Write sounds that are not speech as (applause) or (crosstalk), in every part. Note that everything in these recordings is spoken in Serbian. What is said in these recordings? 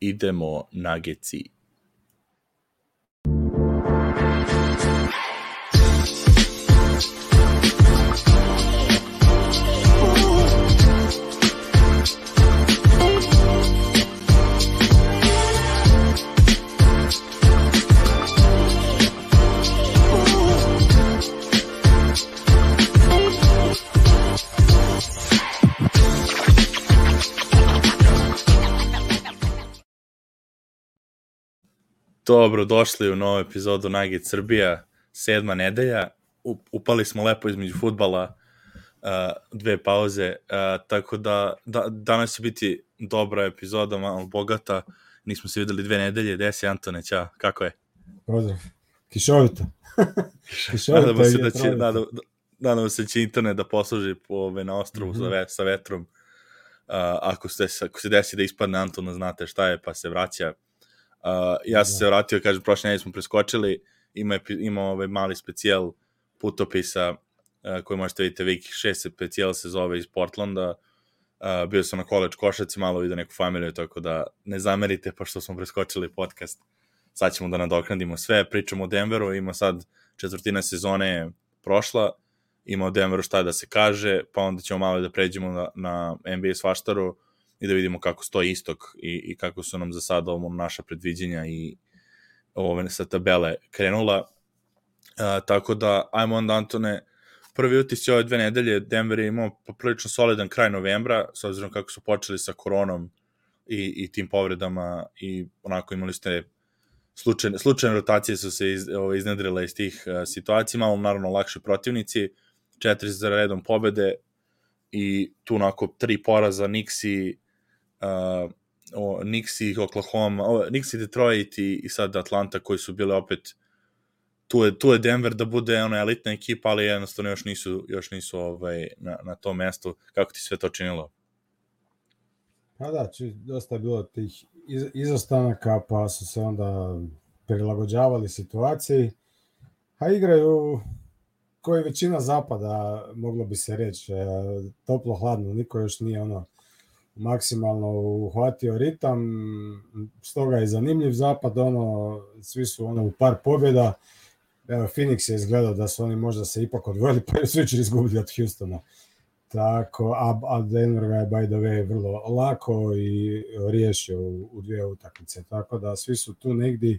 idemo na Dobro, došli u novu epizodu Nugget Srbija, sedma nedelja. Upali smo lepo između futbala, uh, dve pauze, uh, tako da, da danas će biti dobra epizoda, malo bogata. Nismo se videli dve nedelje. Desi Antone, ćao, kako je? Pozdrav. Kišovito. (laughs) Kišovito nadamo se da će, nadamo, nadamo se da će internet da posluži po, ove, na ostrovu mm -hmm. sa, ve, sa vetrom. Uh, ako, se, ako se desi da ispadne Antona, znate šta je, pa se vraća Uh, ja sam se vratio, kažem, prošle nedelje smo preskočili, ima, ima ovaj mali specijal putopisa uh, koji možete vidjeti, Viki 6 specijal se zove iz Portlanda, uh, bio sam na college košaci, malo vidio neku familiju, tako da ne zamerite pa što smo preskočili podcast. Sad ćemo da nadoknadimo sve, pričamo o Denveru, ima sad četvrtina sezone prošla, ima o Denveru šta da se kaže, pa onda ćemo malo da pređemo na, na NBA svaštaru, i da vidimo kako stoji istok i, i kako su nam za sada ovo naša predviđenja i ove sa tabele krenula. Uh, tako da, ajmo onda Antone, prvi utisci ove dve nedelje, Denver je imao poprilično solidan kraj novembra, s obzirom kako su počeli sa koronom i, i tim povredama i onako imali ste slučajne, slučajne rotacije su se iz, ove, iznedrile iz tih uh, situacija, malo naravno lakši protivnici, četiri za redom pobede i tu onako tri poraza Nixi, uh, o Knicks Oklahoma, o, Knicks Detroit i, i sad Atlanta koji su bile opet tu je, tu je Denver da bude ona elitna ekipa, ali jednostavno još nisu, još nisu ovaj, na, na tom mestu. Kako ti sve to činilo? Pa da, či, dosta je bilo tih iz, izostanaka, pa su se onda prilagođavali situaciji. A igraju koji većina zapada, moglo bi se reći, e, toplo-hladno, niko još nije ono maksimalno uhvatio ritam, stoga je zanimljiv zapad, ono, svi su ono u par pobjeda, evo Phoenix je izgledao da su oni možda se ipak odvojili, (laughs) pa su već izgubili od Houstona. Tako, a, a Denver ga je by the way vrlo lako i riješio u, u dvije utakmice, tako da svi su tu negdje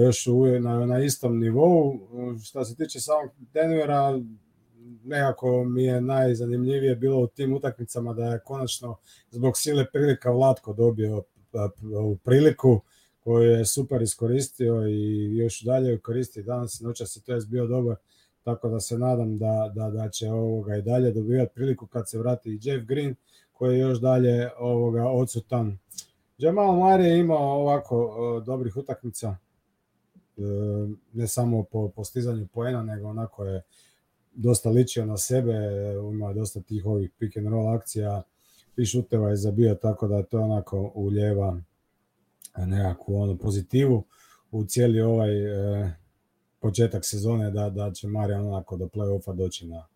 još u, na, na istom nivou. Što se tiče samog Denvera, nekako mi je najzanimljivije bilo u tim utakmicama da je konačno zbog sile prilika Vlatko dobio ovu priliku koju je super iskoristio i još dalje koristi danas i noćas i to je bio dobar tako da se nadam da, da, da će ovoga i dalje dobivati priliku kad se vrati i Jeff Green koji je još dalje ovoga odsutan. Jamal Mare je imao ovako dobrih utakmica e, ne samo po postizanju poena nego onako je dosta ličio na sebe, ima dosta tih ovih pick and roll akcija, i šuteva je zabio tako da to onako uljeva nekakvu onu pozitivu u cijeli ovaj e, početak sezone da, da će Marijan onako do play-offa doći na,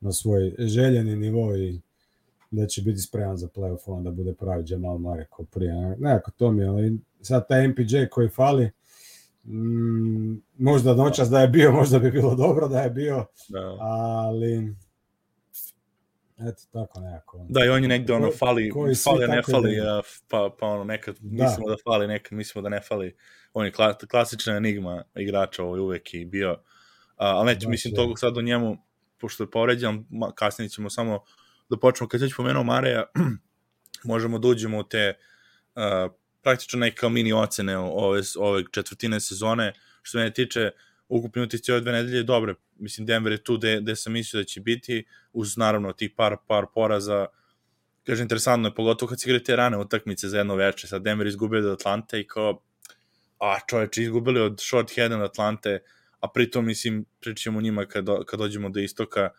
na svoj željeni nivo i da će biti spreman za play-off, onda bude pravi Jamal Mare ko prije. Nekako to mi je, ali sad taj MPJ koji fali, možda noćas da je bio, (laughs) možda bi bilo dobro da je bio, da. ali eto tako nekako. Da, i on je negde ono fali, koji fali, ne fali, ja, pa, pa ono nekad da. mislimo da fali, nekad mislimo da ne fali. On je kla, klasična enigma igrača ovaj uvek i bio, a, ali neću, da, mislim, toga sad o njemu, pošto je povređen, kasnije ćemo samo da počnemo, kad već pomenuo Mareja, (clears throat) možemo da uđemo u te uh, praktično neke kao mini ocene ove, ove četvrtine sezone. Što mene tiče, ukupni utisci ove dve nedelje dobre. Mislim, Denver je tu gde, gde sam mislio da će biti, uz naravno tih par, par poraza. Kaže, interesantno je, pogotovo kad se igrate rane utakmice za jedno veče. Sad Denver izgubio od Atlante i kao, a čoveče, izgubili od short head od Atlante, a pritom, mislim, pričamo njima kad, do, kad dođemo do istoka,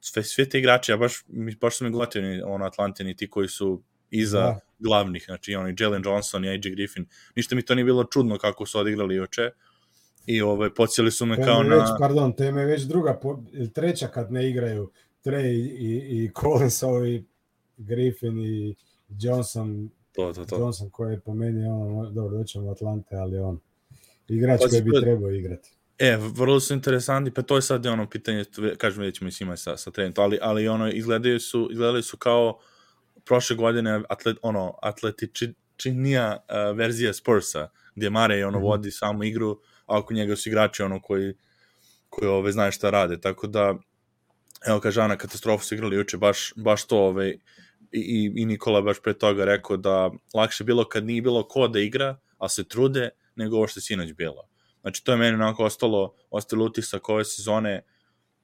sve, sve te igrače, ja baš, baš su mi gotivni ono Atlante, ni ti koji su iza da. Glavnih, znači oni Jalen Johnson i AJ Griffin. Ništa mi to nije bilo čudno kako su odigrali juče. I ovaj pocijeli su me teme kao na već, pardon, teme već druga treća kad ne igraju Trey i i Collins ovi Griffin i Johnson To, to, to. Johnson koji je po meni, ono, dobro, doćemo Atlante, ali on igrač pa, koji bi trebao igrati. E, vrlo su interesanti, pa to je sad ono pitanje, kažem već mi ima sa, sa trenutom, ali, ali ono, izgledaju su, izgledaju su kao prošle godine atlet, ono, atletičnija uh, verzija Spursa, gdje Mare ono mm vodi samu igru, a oko njega su igrači ono koji, koji ove, znaju šta rade, tako da evo kaže Ana, katastrofu su igrali juče, baš, baš to ove, i, i Nikola baš pre toga rekao da lakše bilo kad nije bilo ko da igra, a se trude, nego ovo što je sinoć bilo. Znači, to je meni onako ostalo, ostalo utisak ove sezone,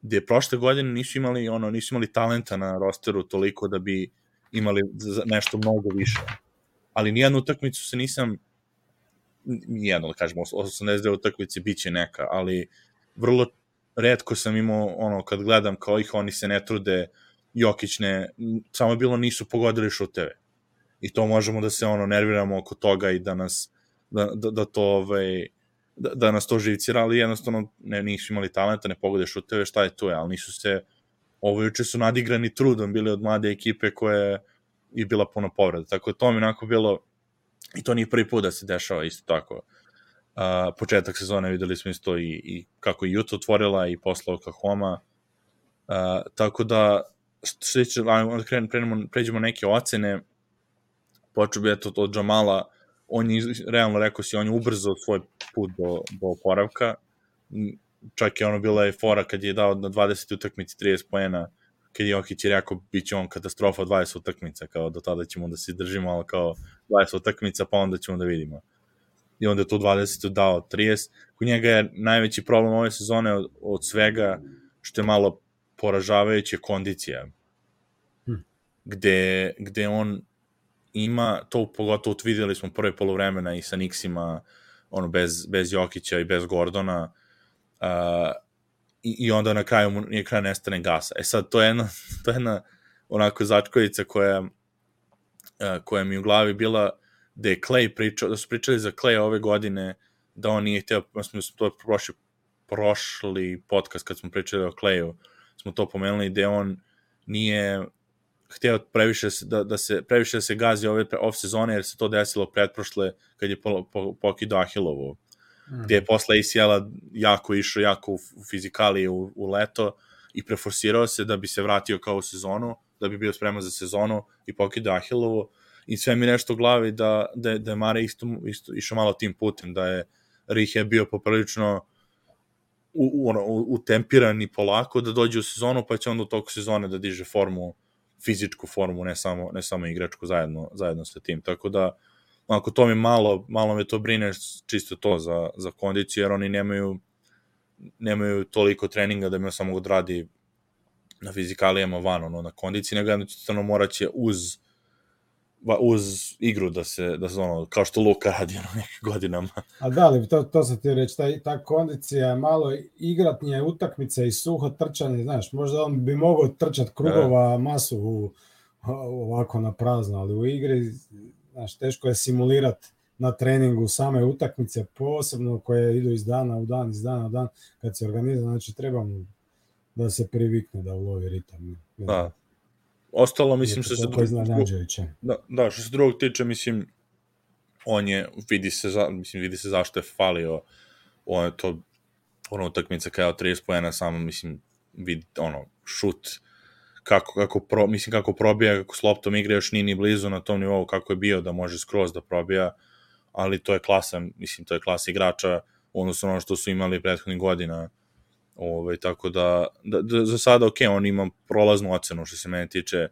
gde prošle godine nisu imali, ono, nisu imali talenta na rosteru toliko da bi imali nešto mnogo više. Ali nijednu utakmicu se nisam, nijedno, da kažemo, 89 utakmice bit će neka, ali vrlo redko sam imao, ono, kad gledam kao ih, oni se ne trude, Jokić ne, samo je bilo nisu pogodili šuteve. I to možemo da se ono nerviramo oko toga i da nas da, da, da to ovaj da, da nas to živcira, ali jednostavno ne, nisu imali talenta, ne pogode šuteve, šta je to je, ali nisu se ovo juče su nadigrani trudom bili od mlade ekipe koje je bila puno povreda. Tako da to mi onako bilo i to nije prvi put da se dešava isto tako. Uh, početak sezone videli smo isto i, i kako je Utah otvorila i posle Oklahoma. Uh, tako da što se tiče, onda krenemo, pređemo neke ocene, počeo bi eto od Jamala, on je, realno rekao si, on je ubrzao svoj put do, do oporavka, čak je ono bila je fora kad je dao na 20 utakmici 30 poena, kad je Jokić je rekao, bit će on katastrofa 20 utakmica, kao do tada ćemo da se držimo, ali kao 20 utakmica, pa onda ćemo da vidimo. I onda je tu 20 dao 30. Kod njega je najveći problem ove sezone od, od svega, što je malo poražavajuća kondicija. Hm. Gde, gde on ima, to pogotovo videli smo prve polovremena i sa Nixima, ono, bez, bez Jokića i bez Gordona, uh, i, i onda na kraju mu je kraj nestane gasa. E sad, to je jedna, (laughs) to je jedna onako začkovica koja, uh, koja mi u glavi bila da je Clay pričao, da su pričali za Clay ove godine, da on nije htio, smo to prošli, prošli podcast kad smo pričali o Clayu, smo to pomenuli, da on nije hteo previše da, da se previše da se gazi ove off sezone jer se to desilo pretprošle kad je po, po, pokidao Ahilovu mm. gde je posle ACL-a jako išao jako u, fizikali u, u leto i preforsirao se da bi se vratio kao u sezonu da bi bio spreman za sezonu i pokidao Ahilovu i sve mi nešto u glavi da, da, da je Mare isto, isto išao malo tim putem, da je Rih je bio poprilično u, u, ono, utempiran i polako da dođe u sezonu, pa će onda u toku sezone da diže formu fizičku formu, ne samo, ne samo igračku zajedno, zajedno sa tim. Tako da, ako to mi malo, malo me to brine čisto to za, za kondiciju, jer oni nemaju, nemaju toliko treninga da mi samo odradi na fizikalijama van, ono, na kondiciji, nego jednostavno morat će uz uz igru da se, da se ono, kao što Luka radi ono (laughs) neke godinama. A da li, to, to sam ti reći, ta, ta kondicija je malo igratnije utakmice i suho trčanje, znaš, možda on bi mogao trčati krugova da. masu u, ovako na prazno, ali u igri, znaš, teško je simulirati na treningu same utakmice, posebno koje idu iz dana u dan, iz dana u dan, kad se organizuje, znači treba mu da se privikne da ulovi ritam. Da, Ostalo, mislim, što se drugog... Da, da, što se drugog tiče, mislim, on je, vidi se, za, mislim, vidi se zašto je falio, on je to, ono, utakmica kao 30 pojena, samo, mislim, vidi, ono, šut, kako, kako pro, mislim, kako probija, kako s loptom igra, još nije ni blizu na tom nivou kako je bio da može skroz da probija, ali to je klasa, mislim, to je klasa igrača, odnosno ono što su imali prethodnih godina, Ove, ovaj, tako da, da, da, za sada, ok, on ima prolaznu ocenu što se mene tiče,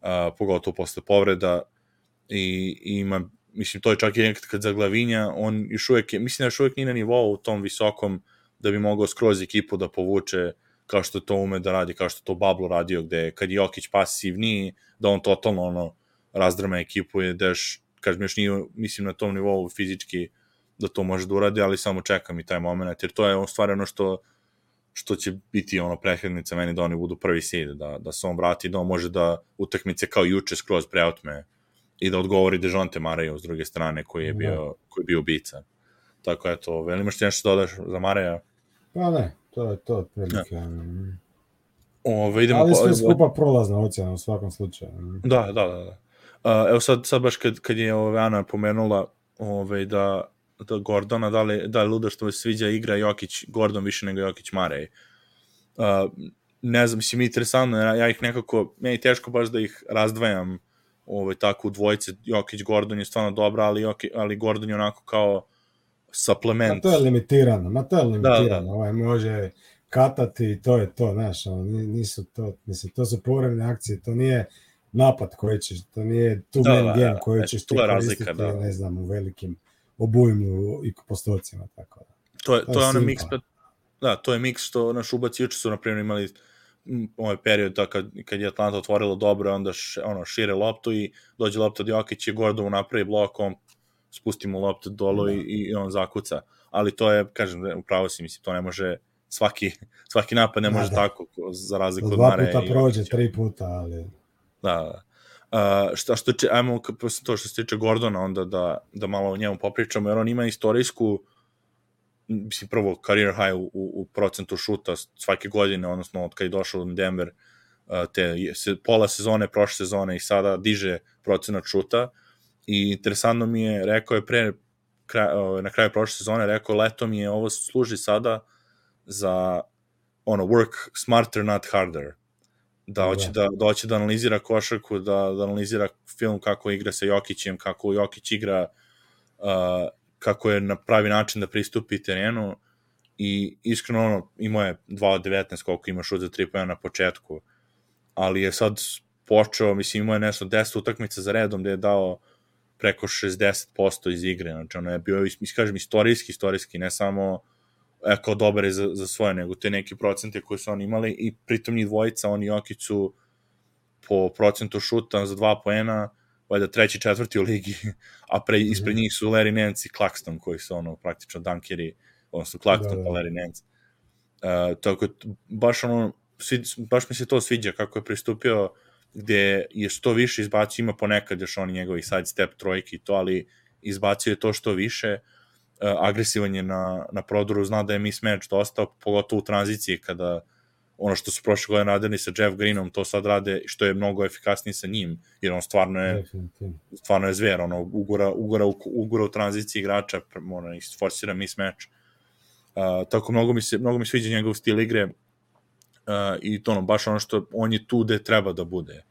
a, pogotovo posle povreda i, i ima, mislim, to je čak i nekad kad zaglavinja, on još uvek mislim da još uvek nije na nivou u tom visokom da bi mogao skroz ekipu da povuče kao što to ume da radi, kao što to Bablo radio, gde kad je Jokić pasivniji, da on totalno ono, razdrama ekipu je deš, kažem, još nije, mislim, na tom nivou fizički da to može da uradi, ali samo čekam i taj moment, jer to je on stvari ono što što će biti ono prehrednica meni da oni budu prvi seed, da, da se on vrati, da on može da utakmice kao juče skroz preotme i da odgovori Dejonte Mareju s druge strane koji je da. bio, da. koji je bio ubica. Tako eto, veli imaš ti nešto da dodaš za Mareja? Pa ne, to je to otprilike. Ja. Ove, idemo Ali sve skupa prolazna ocjena u svakom slučaju. Da, da, da. da. Uh, evo sad, sad baš kad, kad je ove, Ana pomenula ove, da, da Gordona, da li, da li luda što mi sviđa igra Jokić, Gordon više nego Jokić Marej. Uh, ne znam, mislim, interesantno, ja, ja ih nekako, meni teško baš da ih razdvajam ovaj, tako u dvojice, Jokić, Gordon je stvarno dobra, ali, Jokić, ali Gordon je onako kao supplement. Ma to je limitirano, ma to je limitirano, da, da. ovaj može katati i to je to, znaš, nisu to, mislim, to su povremene akcije, to nije napad koji ćeš, to nije tu da, man da, game koji ćeš ti koristiti, da. ne znam, u velikim obujmu i postocima, tako da. To je, to, to je ono mix, da, to je mix što naš ubaci juče su, na primjer, imali ovaj period da kad, kad je Atlanta otvorila dobro, onda š, ono, šire loptu i dođe lopta od i Gordon napravi blok, on spusti mu loptu dolo da. i, i on zakuca. Ali to je, kažem, upravo si, mislim, to ne može svaki, svaki napad ne da, može da. tako, za razliku od Mare. Dva puta prođe, tri puta, ali... Da, da. Uh, šta što će, ajmo to što se tiče Gordona onda da, da malo o njemu popričamo, jer on ima istorijsku mislim, prvo career high u, u, procentu šuta svake godine, odnosno od kada je došao u Denver, te se, pola sezone, prošle sezone i sada diže procenat šuta i interesantno mi je, rekao je pre, kraj, na kraju prošle sezone, rekao leto mi je ovo služi sada za ono, work smarter, not harder. Da hoće da, da, hoće da analizira košarku, da, da analizira film kako igra sa Jokićem, kako Jokić igra uh, kako je na pravi način da pristupi terenu i iskreno ono, imao je 2 od 19 koliko ima šut za 3 pojena na početku, ali je sad počeo, mislim imao je nešto 10 utakmica za redom gde je dao preko 60% iz igre, znači ono je bio, iskažem, istorijski, istorijski, ne samo e, kao dobar za, za svoje, nego te neke procente koje su oni imali i pritom njih dvojica, oni Jokić su po procentu šuta za 2 poena, valjda treći, četvrti u ligi, a pre, mhm. ispred njih su Larry Nance i Claxton, koji su ono praktično dunkeri, odnosno Claxton da, da. pa Larry Nance. Uh, tako, baš ono, svi, baš mi se to sviđa kako je pristupio gde je što više izbacio, ima ponekad još on njegovi side step trojki i to, ali izbacio je to što više, uh, agresivan je na, na prodoru, zna da je mismatch dosta, pogotovo u tranziciji kada ono što su prošle godine radili sa Jeff Greenom, to sad rade što je mnogo efikasnije sa njim, jer on stvarno je stvarno je zver, ono, ugura, ugura, ugura u tranziciji igrača, ono, isforsira mismatch. Uh, tako mnogo mi se, mnogo mi sviđa njegov stil igre uh, i to ono, baš ono što on je tu gde treba da bude.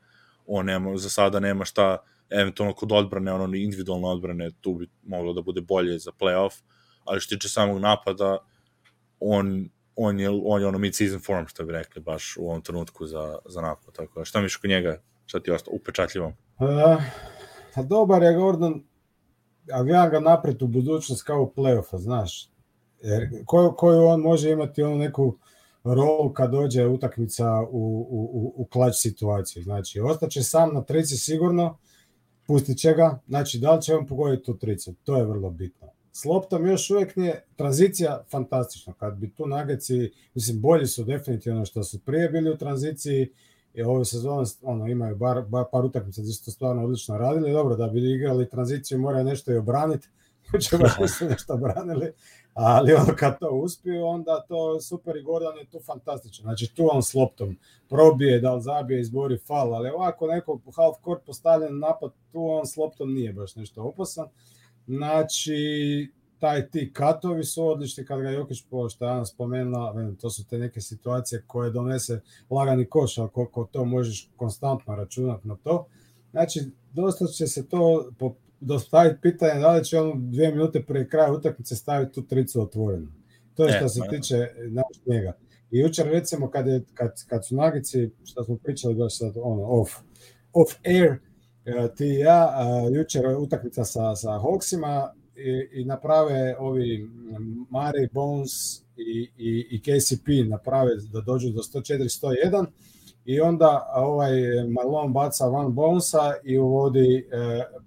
On nema, za sada nema šta, eventualno kod odbrane, ono individualne odbrane, tu bi moglo da bude bolje za playoff, ali što tiče samog napada, on on je, on je ono mid-season form, što bi rekli, baš u ovom trenutku za, za napad. Tako da, šta miš kod njega, šta ti je ostalo upečatljivo? Uh, dobar je Gordon, a ja ga napred u budućnost kao playoffa, znaš. Jer koju, koju on može imati onu neku rolu kad dođe utakmica u, u, u, u klač situaciju. Znači, ostaće sam na trici sigurno, pustit će ga, znači da li će on pogoditi tu tricu, to je vrlo bitno s loptom još uvijek nije tranzicija fantastična. Kad bi tu nageci, mislim, bolji su definitivno što su prije bili u tranziciji i ove sezone ono, imaju bar, bar par utakmica gdje su to stvarno odlično radili. Dobro, da bi igrali tranziciju moraju nešto i obraniti. Juče baš nisu nešto obranili, ali ono kad to uspiju, onda to super i Gordon je tu fantastično. Znači tu on s loptom probije, da li zabije, izbori fal, ali ovako neko half court postavljen napad, tu on s loptom nije baš nešto opasan. Znači, taj ti katovi su odlični kad ga Jokić, što je Ana spomenula, to su te neke situacije koje donese lagani koš, ali koliko to možeš konstantno računati na to. Znači, dosta će se to dostaviti pitanje da li će on dvije minute prije kraja utakmice staviti tu tricu otvorenu. To je što e, se tiče naš njega. I jučer recimo kad, je, kad, kad su nagici, što smo pričali baš sad ono, off, off air, E, ti i ja, jučer utakmica sa, sa Hawksima i, i naprave ovi Mari Bones i, i, i KCP naprave da dođu do 104-101 i onda ovaj Marlon baca Van Bonesa i uvodi e,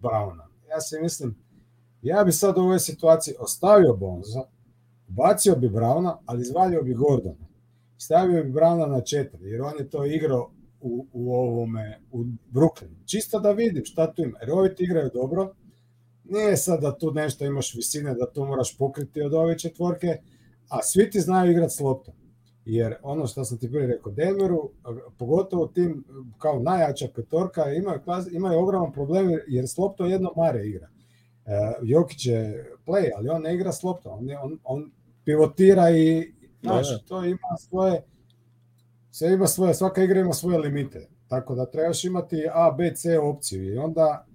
Browna. Ja se mislim, ja bi sad u ovoj situaciji ostavio Bonesa, bacio bi Browna, ali izvalio bi Gordona. Stavio bi Browna na četiri, jer on je to igrao u, u ovome, u Brooklynu. Čisto da vidim šta tu ima. Jer ovi ti igraju dobro, nije sad da tu nešto imaš visine, da tu moraš pokriti od ove četvorke, a svi ti znaju igrati s loptom. Jer ono što sam ti prije rekao, Denveru, pogotovo tim kao najjača petorka, imaju, imaju ogroman problem jer s loptom jedno mare igra. E, Jokić je play, ali on ne igra s loptom, on, on, on pivotira i znaš, da, da. to ima svoje sve ima svoje, svaka igra ima svoje limite. Tako da trebaš imati A, B, C opciju i onda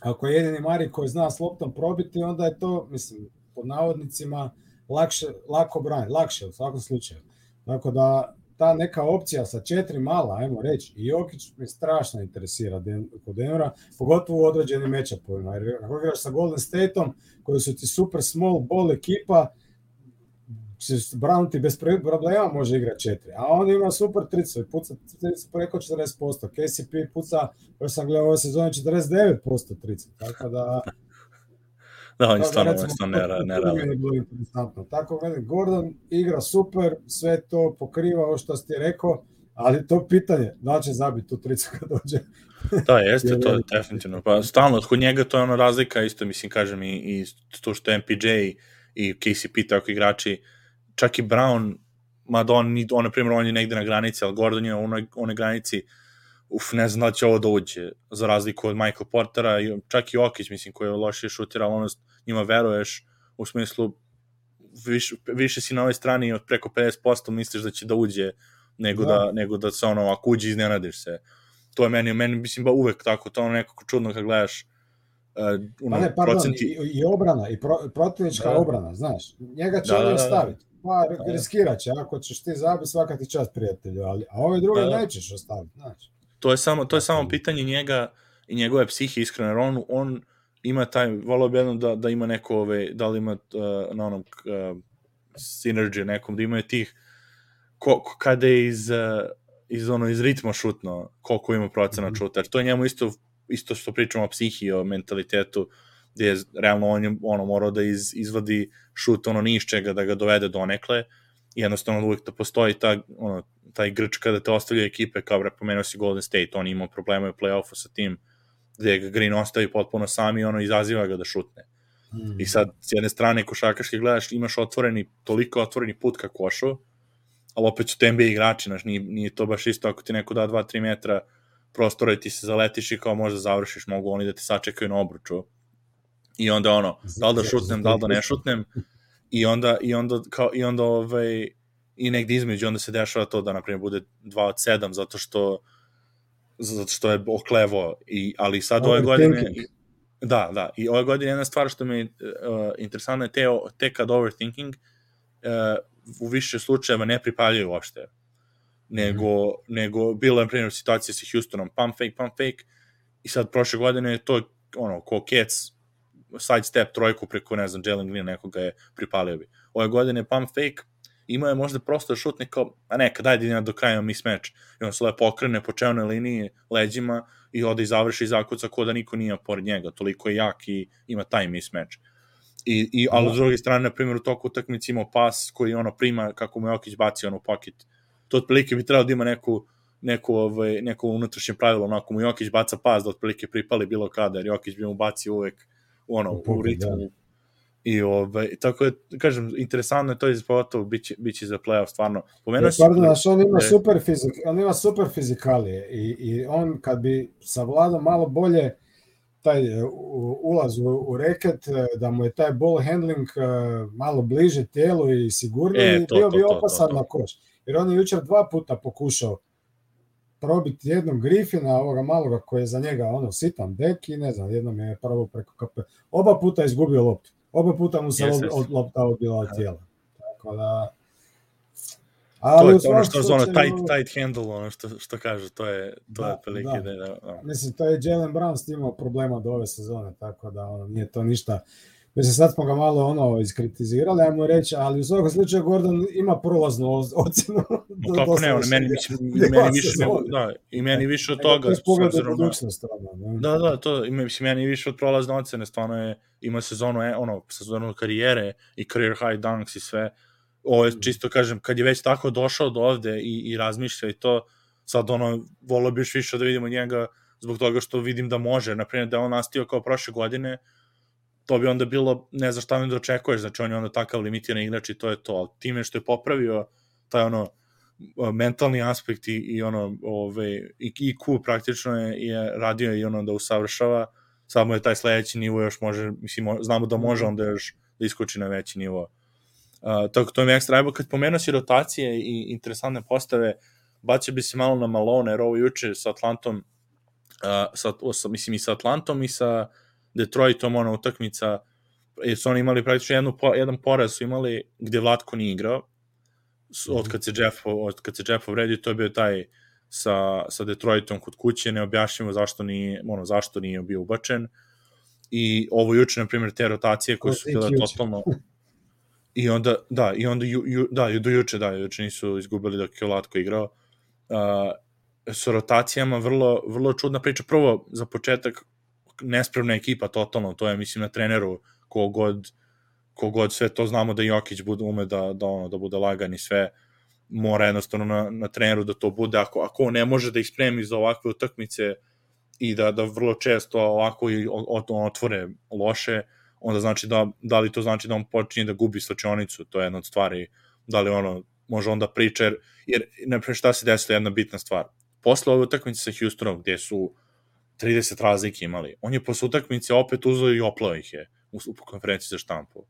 ako je jedini Mari koji zna s loptom probiti, onda je to, mislim, pod navodnicima, lakše, lako branje, lakše u svakom slučaju. Tako da ta neka opcija sa četiri mala, ajmo reći, i Jokić me strašno interesira Den, kod Denvera, pogotovo u određenim mečapovima. Jer ako igraš sa Golden Stateom, koji su ti super small ball ekipa, Brown ti bez problema može igrati četiri, a on ima super tricu i puca tricu preko 40%. KCP puca, još sam gledao ove sezone, 49% tricu, tako da... (laughs) da, on je stvarno, stvarno ne, ne je bilo interesantno. Tako, meni, Gordon igra super, sve to pokriva ovo što si rekao, ali to pitanje, da će zabiti tu tricu kad dođe. (laughs) da, jeste to, definitivno. Pa stalno, kod njega to je ono razlika, isto mislim, kažem, i, i to što MPJ i KCP, tako igrači, čak i Brown, mada on, on, na primjer, on je negde na granici, ali Gordon je u onoj, onoj granici, uf, ne znam da će ovo da uđe, za razliku od Michael Portera, i čak i Okić, mislim, koji je lošije šutira, ali ono, njima veruješ, u smislu, više, više si na ovoj strani od preko 50% misliš da će da uđe, nego da, da nego da se ono, ako uđe, iznenadiš se. To je meni, meni mislim, ba uvek tako, to ono nekako čudno kad gledaš, Uh, pa ne, pardon, procenti... i, i obrana, i pro, protivnička da. obrana, znaš, njega će da, da, da, ostaviti. Pa, da. riskirat će, ako ćeš ti zabiti, svaka ti čast prijatelju, ali, a ove druge da. nećeš ostaviti, znači. To je samo, to je samo pitanje njega i njegove psihe, iskreno, jer on, on ima taj, volao bi jednom da, da ima neko, ove, da li ima uh, na onom uh, synergy nekom, da imaju tih, ko, ko, kada je iz, uh, iz, ono, iz ritma šutno, koliko ima procena mm -hmm. šuta, to je njemu isto, isto što pričamo o psihi, o mentalitetu, gde je realno on je ono, morao da iz, izvadi šut ono ni iz čega da ga dovede do nekle jednostavno uvijek da postoji ta, ono, taj grč kada te ostavljaju ekipe kao bre pomenuo si Golden State, on imao problema u play-offu sa tim gde ga Green ostavi potpuno sam i ono izaziva ga da šutne. Mm. I sad, s jedne strane, košarkaški gledaš, imaš otvoreni, toliko otvoreni put ka košu, ali opet su te NBA igrači, znaš, nije, nije to baš isto ako ti neko da 2-3 metra prostora i ti se zaletiš i kao možda završiš, mogu oni da te sačekaju na obruču i onda ono, da li da šutnem, da li da ne šutnem, i onda, i onda, kao, i onda ovaj, i negde između onda se dešava to da, na primjer, bude 2 od 7, zato što zato što je oklevo, i, ali sad ove godine... Da, da, i ove godine jedna stvar što mi je uh, interesantna je te, te kad overthinking uh, u više slučajeva ne pripaljaju uopšte. Nego, mm -hmm. nego bilo je, na primjer, situacija sa Houstonom, pump fake, pump fake, i sad prošle godine je to ono, ko Cats side step trojku preko, ne znam, Jalen Green nekoga je pripalio bi. Ove godine pump fake, imao je možda prosto šutnik kao, a neka, daj da do kraja mismatch. I on se lepo okrene po čevnoj liniji leđima i ode i završi zakuca ko da niko nije pored njega. Toliko je jak i ima taj mismatch. I, i, ali s druge strane, na primjer, u toku utakmice imao pas koji ono prima kako mu Jokić bacio ono pocket. To otprilike bi trebalo da ima neku neku, ovaj, neko unutrašnje pravilo, onako mu Jokić baca pas da otprilike pripali bilo kada, jer Jokić bi mu bacio uvek ono, u, u ritmu. Da. I ovaj, tako je, kažem, interesantno je to iz pogotovo biće, biće za playoff, stvarno. Pomenuo si... Pardon, znaš, on ima, super fizik, on ima super fizikalije i, i on kad bi savladao malo bolje taj e, ulaz u, u reket, e, da mu je taj ball handling e, malo bliže tijelu i sigurniji, e, to, bio to, bi opasan to, to, to. na koš. Jer on je jučer dva puta pokušao probiti jednom Griffina, ovoga maloga koji je za njega ono sitan dek i ne znam, jednom je prvo preko kape. Oba puta izgubio loptu. Oba puta mu se yes, od, lopta odbila od tijela. Tako da... Ali to je ono što zove tight, tight handle, ono što, što kažu, to je, to da, je prilike da. da, da. Mislim, to je Jalen Brown imao problema do ove sezone, tako da ono, nije to ništa Mislim, sad smo ga malo ono iskritizirali, ajmo reći, ali u svakom slučaju Gordon ima prolaznu ocenu. (laughs) No, kako ne, on, meni, mislim, (laughs) meni više, da, i meni više od toga. To je pogled u budućnost. Da. da, da, to, mislim, meni više od prolazne ocene, stvarno je, ima sezonu, e, ono, sezonu karijere i career high dunks i sve. Ovo je, mm. čisto kažem, kad je već tako došao do ovde i, i razmišlja i to, sad ono, volio bi još više da vidimo njega zbog toga što vidim da može, naprimjer da on nastio kao prošle godine, to bi onda bilo, ne znaš šta mi da očekuješ, znači on je onda takav limitiran igrač i to je to, ali time što je popravio taj ono mentalni aspekt i, i ono ove, i IQ praktično je, je radio i ono da usavršava samo je taj sledeći nivo još može mislim znamo da može onda još da iskoči na veći nivo. Uh, tako to mi je ekstra ajbo kad pomenuo si rotacije i interesantne postave bacio bi se malo na Malone jer ovo juče sa Atlantom uh, sa, sa, mislim i sa Atlantom i sa Detroitom ona utakmica jer su oni imali praktično jednu, jedan poraz su imali gde Vlatko nije igrao od kad se Jeff, od kad se Jeff povredio, to je bio taj sa, sa Detroitom kod kuće, ne objašnjamo zašto nije, ono, zašto nije bio ubačen. I ovo juče, na primjer, te rotacije koje su bile totalno... I onda, da, i onda, ju, ju, da, do juče, da, juče nisu izgubili dok je Latko igrao. Uh, sa rotacijama vrlo, vrlo čudna priča. Prvo, za početak, nespremna ekipa totalno, to je, mislim, na treneru kogod kogod sve to znamo da Jokić bude ume da, da, ono, da bude lagan i sve, mora jednostavno na, na treneru da to bude, ako, ako ne može da ih spremi za ovakve utakmice i da, da vrlo često ovako i otvore loše, onda znači da, da li to znači da on počinje da gubi slačionicu, to je jedna od stvari, da li ono, može onda priča, jer, jer ne šta se desilo, jedna bitna stvar. Posle ove utakmice sa Houstonom, gde su 30 razlike imali, on je posle utakmice opet uzeo i oplao ih je u, u konferenciji za štampu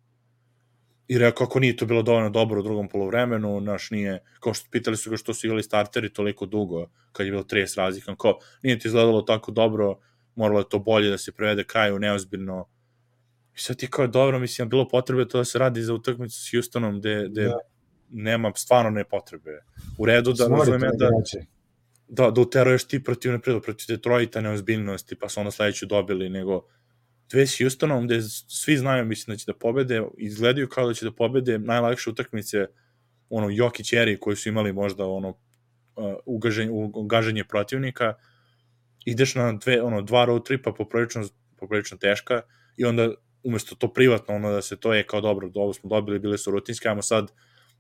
i rekao kako nije to bilo dovoljno dobro u drugom polovremenu, naš nije, kao što pitali su ga što su igrali starteri toliko dugo, kad je bilo 30 razlika, kao nije ti izgledalo tako dobro, moralo je to bolje da se prevede kraju, neozbiljno. I sad ti kao dobro, mislim, bilo potrebe to da se radi za utakmicu s Houstonom, gde, gde da. nema stvarno ne potrebe. U redu da razumem da, da, da uteruješ ti protiv, ne protiv Detroita neozbiljnosti, pa su onda sledeću dobili, nego dve s Houstonom, gde svi znaju, mislim, da će da pobede, izgledaju kao da će da pobede najlakše utakmice, ono, Jokić Eri, koji su imali možda, ono, uh, ugaženje, ugaženje protivnika, ideš na dve, ono, dva road tripa poprilično, poprilično teška i onda umesto to privatno, ono da se to je kao dobro, ovo smo dobili, bile su rutinske, ajmo sad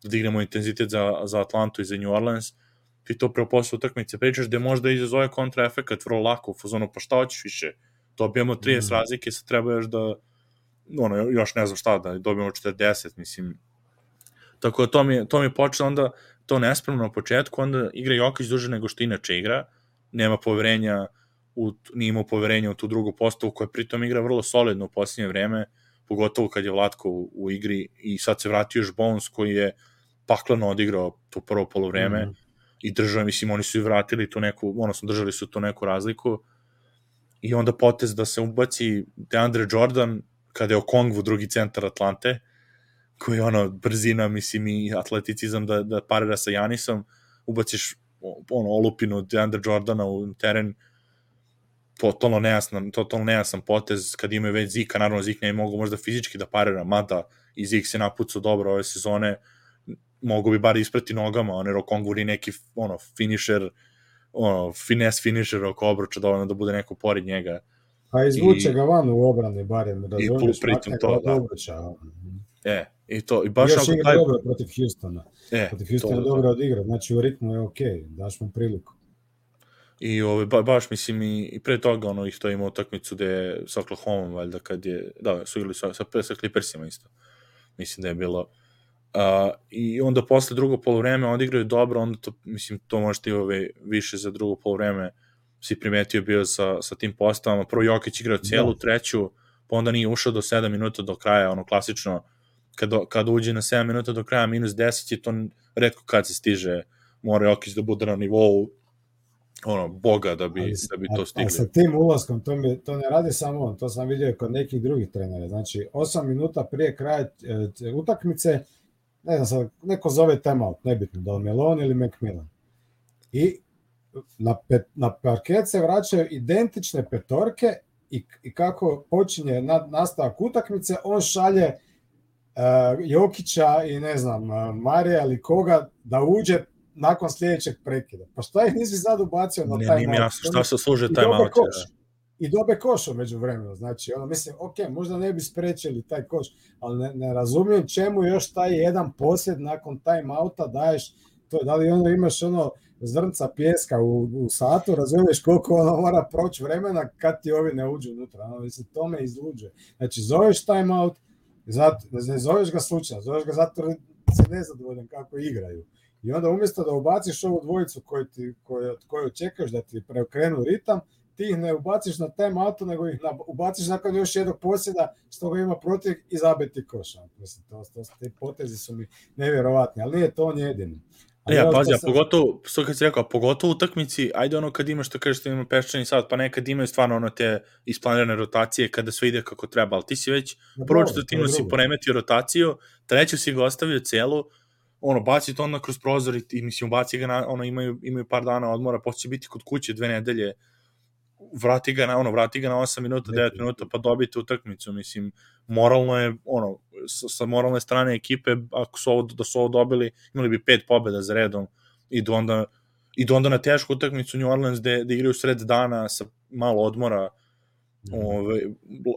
da dignemo intenzitet za, za Atlantu i za New Orleans, ti to preo posle utakmice pričaš, gde možda izazove kontraefekat vrlo lako u fazonu, pa šta hoćeš više, dobijamo 30 mm. razlike, sad treba još da ono, još ne znam šta, da dobijemo 40, mislim. Tako da to mi, to mi počeo onda to nespremno na početku, onda igra Jokić duže nego što inače igra, nema poverenja, u, nije imao poverenja u tu drugu postavu koja pritom igra vrlo solidno u posljednje vreme, pogotovo kad je Vlatko u, u igri i sad se vratio još Bones koji je paklano odigrao to prvo polovreme mm. I držao, mislim, oni su i vratili tu neku, odnosno držali su tu neku razliku, i onda potez da se ubaci DeAndre Jordan kada je Okongwu drugi centar Atlante, koji je ono brzina, mislim i atleticizam da, da parira sa Janisom, ubaciš ono olupinu DeAndre Jordana u teren, totalno nejasan, totalno nejasan potez kad imaju već Zika, naravno Zik ne mogu možda fizički da parira, mada i Zik se napucao dobro ove sezone, mogu bi bar isprati nogama, on je Okongwu neki ono, finisher, ono, finesse finisher oko obruča dovoljno da bude neko pored njega. Pa izvuče I, ga van u obrani, barem, razumiješ, pritom to, da. Obruča. E, i to, i baš Još igra taj... dobro protiv Houstona. E, protiv Houstona to, dobro odigra, znači u ritmu je okej, okay, daš mu priliku. I ovaj, ba, baš mislim i, i pre toga ono ih to ima utakmicu gde je sa Oklahoma valjda kad je, da, su igrali sa, sa, sa Clippersima isto. Mislim da je bilo Uh, I onda posle drugo polovreme odigraju dobro, onda to, mislim, to možete i ove više za drugo polovreme si primetio bio sa, sa tim postavama. Prvo Jokić igrao celu da. treću, pa onda nije ušao do 7 minuta do kraja, ono klasično, kada, kada uđe na 7 minuta do kraja minus 10 je to redko kad se stiže, mora Jokić da bude na nivou ono, boga da bi, ali, da bi to stigli. A, a sa tim ulaskom, to, mi, to ne radi samo on, to sam vidio kod nekih drugih trenera. Znači, 8 minuta prije kraja e, utakmice, ne znam sad, neko zove timeout, nebitno, da li Melon ili McMillan. I na, pet, na parket se vraćaju identične petorke i, i kako počinje na, nastavak utakmice, on šalje uh, Jokića i ne znam, uh, Marija ili koga da uđe nakon sljedećeg prekida. Pa šta ih nisi sad ubacio na taj Ne, jasno, šta se služe taj out i dobe koš među vremenu. Znači, ono, mislim, ok, možda ne bi sprečili taj koš, ali ne, ne razumijem čemu još taj jedan posjed nakon time-outa daješ, to, da li ono imaš ono zrnca pjeska u, u satu, razumiješ koliko ono mora proći vremena kad ti ovi ne uđu unutra. Ono, mislim, to me izluđe. Znači, zoveš time-out, zato, ne zoveš ga slučajno, zoveš ga zato se nezadovoljan kako igraju I onda umjesto da ubaciš ovu dvojicu koju, ti, koju, koju očekuješ da ti preokrenu ritam, ti ih ne ubaciš na tem auto, nego ih na, ubaciš nakon još jednog posjeda, što ga ima protiv i zabiti koš. Mislim, to, to, te potezi su mi nevjerovatni, ali nije to on jedini. Ali ja, pazi, a sam... pogotovo, što kad si rekao, pogotovo u utakmici, ajde ono kad imaš, što kažeš, što ima peščani sad, pa nekad imaju stvarno ono te isplanirane rotacije kada sve ide kako treba, ali ti si već no, prvo četvrtinu si poremetio rotaciju, treću si ga ostavio celu, ono, baci to onda kroz prozor i, i mislim, baci ga na, ono, imaju, imaju par dana odmora, posle će biti kod kuće dve nedelje, vrati ga na ono, vrati ga na 8 minuta, 9 minuta, pa dobite utakmicu, mislim, moralno je, ono, sa, sa moralne strane ekipe, ako su ovo, da su ovo dobili, imali bi pet pobeda za redom, idu onda, idu onda na tešku utakmicu New Orleans gde, gde igraju sred dana sa malo odmora, Mm. Ove,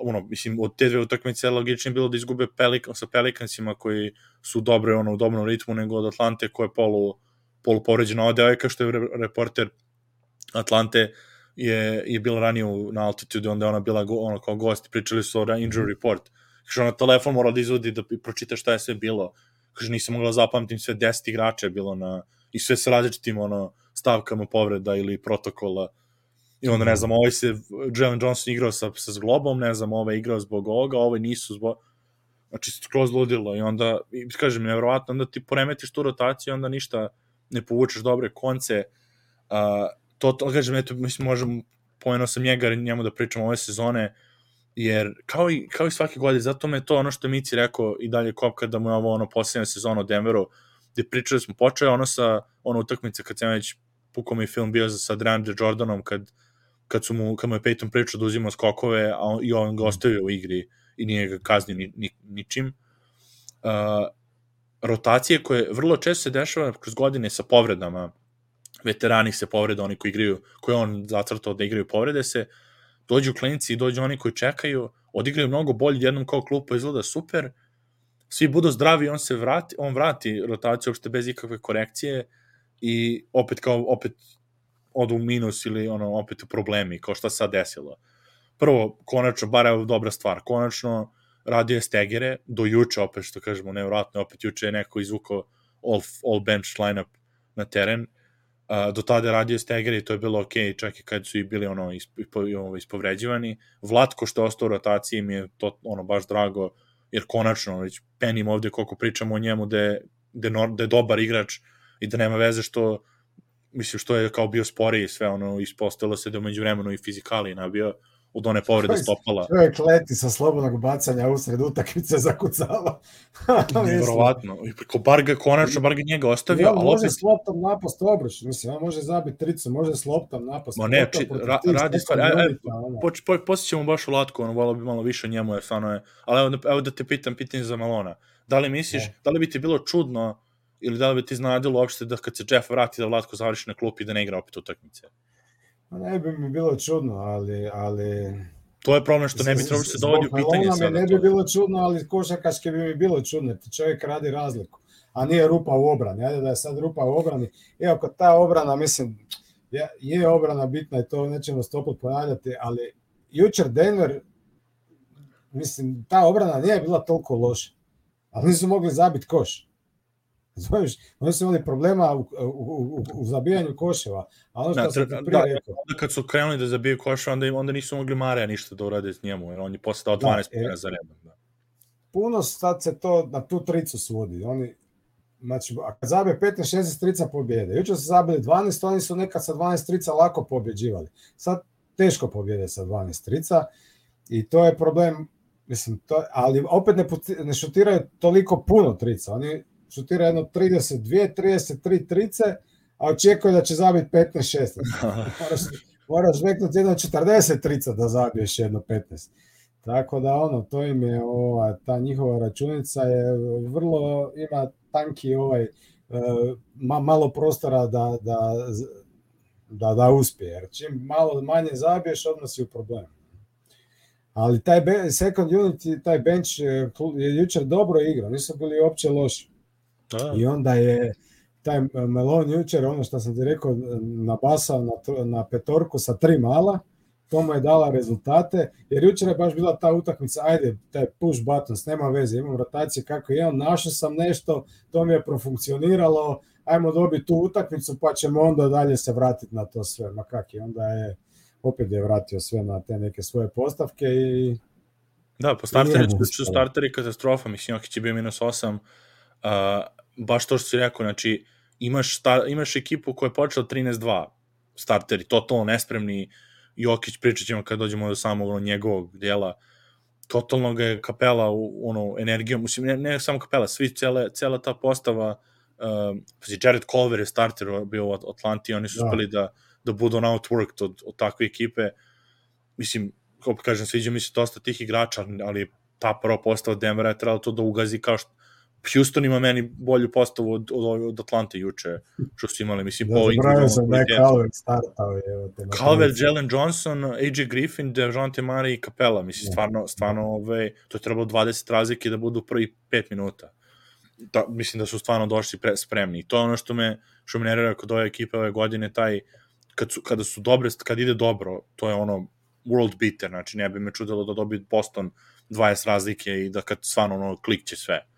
ono, mislim, od te dve utakmice logično bilo da izgube Pelikan, sa Pelikansima koji su dobre ono, u dobrom ritmu nego od Atlante koja je polu, polu povređena ova devojka što je reporter Atlante je, je bila ranije na altitude, onda je ona bila go, ono, kao gost, pričali su o injury mhm. report. Kaže, ona telefon mora da izvodi da pročita šta je sve bilo. Kaže, nisam mogla da zapamtim sve 10 igrača je bilo na, i sve sa različitim ono, stavkama povreda ili protokola. I onda, ne mhm. znam, ovaj se, Jalen Johnson igrao sa, sa zglobom, ne znam, ovaj igrao zbog ovoga, ovaj nisu zbog... Znači, skroz ludilo i onda, i, kažem, nevjerovatno, onda ti poremetiš tu rotaciju, onda ništa ne povučeš dobre konce. Uh, to, to kažem, eto, mislim, možem, pomenuo sam njega, njemu da pričam ove sezone, jer kao i, kao i svake godine, zato me to ono što je Mici rekao i dalje kopka da mu je ovo ono posljednja sezona u Denveru, gde pričali smo, počeo ono sa ono utakmice kad sam već pukao mi film bio sa DeAndre Jordanom kad, kad, su mu, kad mu je Peyton pričao da uzima skokove a on, i on ga ostavio u igri i nije ga kaznio ni, ni, ničim. Uh, rotacije koje vrlo često se dešava kroz godine sa povredama, veterani se povrede, oni koji igraju, koje on zacrtao da igraju povrede se, dođu klinici i dođu oni koji čekaju, odigraju mnogo bolje, jednom kao klupa izgleda super, svi budu zdravi, on se vrati, on vrati rotaciju uopšte bez ikakve korekcije i opet kao, opet odu u minus ili ono, opet u problemi, kao šta sad desilo. Prvo, konačno, bar je dobra stvar, konačno radio je stegere, do juče opet, što kažemo, nevratno, opet juče je neko izvukao all, all bench lineup na teren, Uh, do tada radio Steger i to je bilo ok, čak i kad su i bili ono ispo, ispo, ispovređivani. Vlatko što je ostao u rotaciji mi je to ono baš drago, jer konačno već penim ovde koliko pričamo o njemu da je, da je, da je dobar igrač i da nema veze što mislim što je kao bio sporiji sve ono ispostavilo se da umeđu vremenu i fizikali nabio od one povrede stopala. Čovjek leti sa slobodnog bacanja usred utakmice zakucava. (laughs) Nevjerovatno. Ko bar ga konačno, bar ga njega ostavio. on može opet... s loptom napast obruč. Mislim, on može zabiti tricu, može s loptom napast. Ma ne, či, ra, radi stvari. Poč, po, posjećamo baš u Latku, ono, volao bi malo više njemu, jer stvarno je. Ali evo, evo da te pitam pitanje za Malona. Da li misliš, ne. da li bi ti bilo čudno ili da li bi ti iznadilo uopšte da kad se Jeff vrati da Vlatko završi na klupi da ne igra opet utakmice? Ne bi mi bilo čudno, ali... ali... To je problem što ne bi trebalo se dovodi u pitanje sada. Ne bi bilo čudno, ali košarkaške bi mi bilo čudno. Čovjek radi razliku, a nije rupa u obrani. Ajde da je sad rupa u obrani. Evo, kod ta obrana, mislim, je, obrana bitna i to nećemo stopot ponavljati, ali jučer Denver, mislim, ta obrana nije bila toliko loša, ali nisu mogli zabiti koš. (laughs) Znaš, oni su imali problema u, u, u, u zabijanju koševa. A ono što da, sam ti prije da, rekao... Onda kad su krenuli da zabiju koševa, onda, onda nisu mogli Mareja ništa da urade s njemu, jer on je posle dao 12 da, e, za redom. Da. Puno sad se to na tu tricu svodi. Oni, znači, a kad zabije 15-16 trica pobjede. Juče su zabili 12, oni su nekad sa 12 trica lako pobjeđivali. Sad teško pobjede sa 12 trica i to je problem Mislim, to, ali opet ne, ne šutiraju toliko puno trica. Oni šutira jedno 32, 33 trice, a očekuje da će zabiti 15-16. (laughs) moraš, moraš veknuti jedno 40 trica da zabiješ jedno 15. Tako da ono, to im je ova, ta njihova računica je vrlo, ima tanki ovaj, e, ma, malo prostora da, da, da, da uspije. Jer čim malo manje zabiješ, odmah si u problemu. Ali taj second unit, taj bench je jučer dobro igrao, nisu bili uopće loši. Da. I onda je taj Melon jučer, ono što sam ti rekao, nabasao na, na petorku sa tri mala, to mu je dala rezultate, jer jučer je baš bila ta utakmica, ajde, taj push buttons, nema veze, imam rotacije kako imam, našao sam nešto, to mi je profunkcioniralo, ajmo dobiti tu utakmicu, pa ćemo onda dalje se vratiti na to sve. Ma kak je, onda je, opet je vratio sve na te neke svoje postavke i Da, po starteri su starteri katastrofa, mislim, Jokić je bio minus 8, uh, baš to što si rekao, znači, imaš, sta, imaš ekipu koja je počela 13-2, starteri, totalno nespremni, Jokić pričat ćemo kad dođemo do samog njegovog dijela, totalno ga je kapela u, ono, energijom, mislim, ne, ne samo kapela, svi, cele, cela ta postava, uh, pazi, Jared Culver je starter bio u Atlanti, oni su da. uspeli da, da budu on outworked od, od takve ekipe, mislim, kao kažem, sviđa mi se dosta tih igrača, ali ta prva postava Denvera je trebala to da ugazi kao što Houston ima meni bolju postavu od, od, od Atlante juče, što su imali, mislim, da, po Zaboravio sam da je Calvert startao. Je, Calvert, Jalen Johnson, AJ Griffin, Dejounte Mare i Capella, mislim, stvarno, stvarno, ove, ovaj, to je trebalo 20 razlike da budu prvi 5 minuta. Da, mislim da su stvarno došli pre, spremni. I to je ono što me, što me nerira kod ove ekipe ove godine, taj, kad su, kada su dobre, kad ide dobro, to je ono world beater, znači ne bi me čudilo da dobije Boston 20 razlike i da kad stvarno ono klikće sve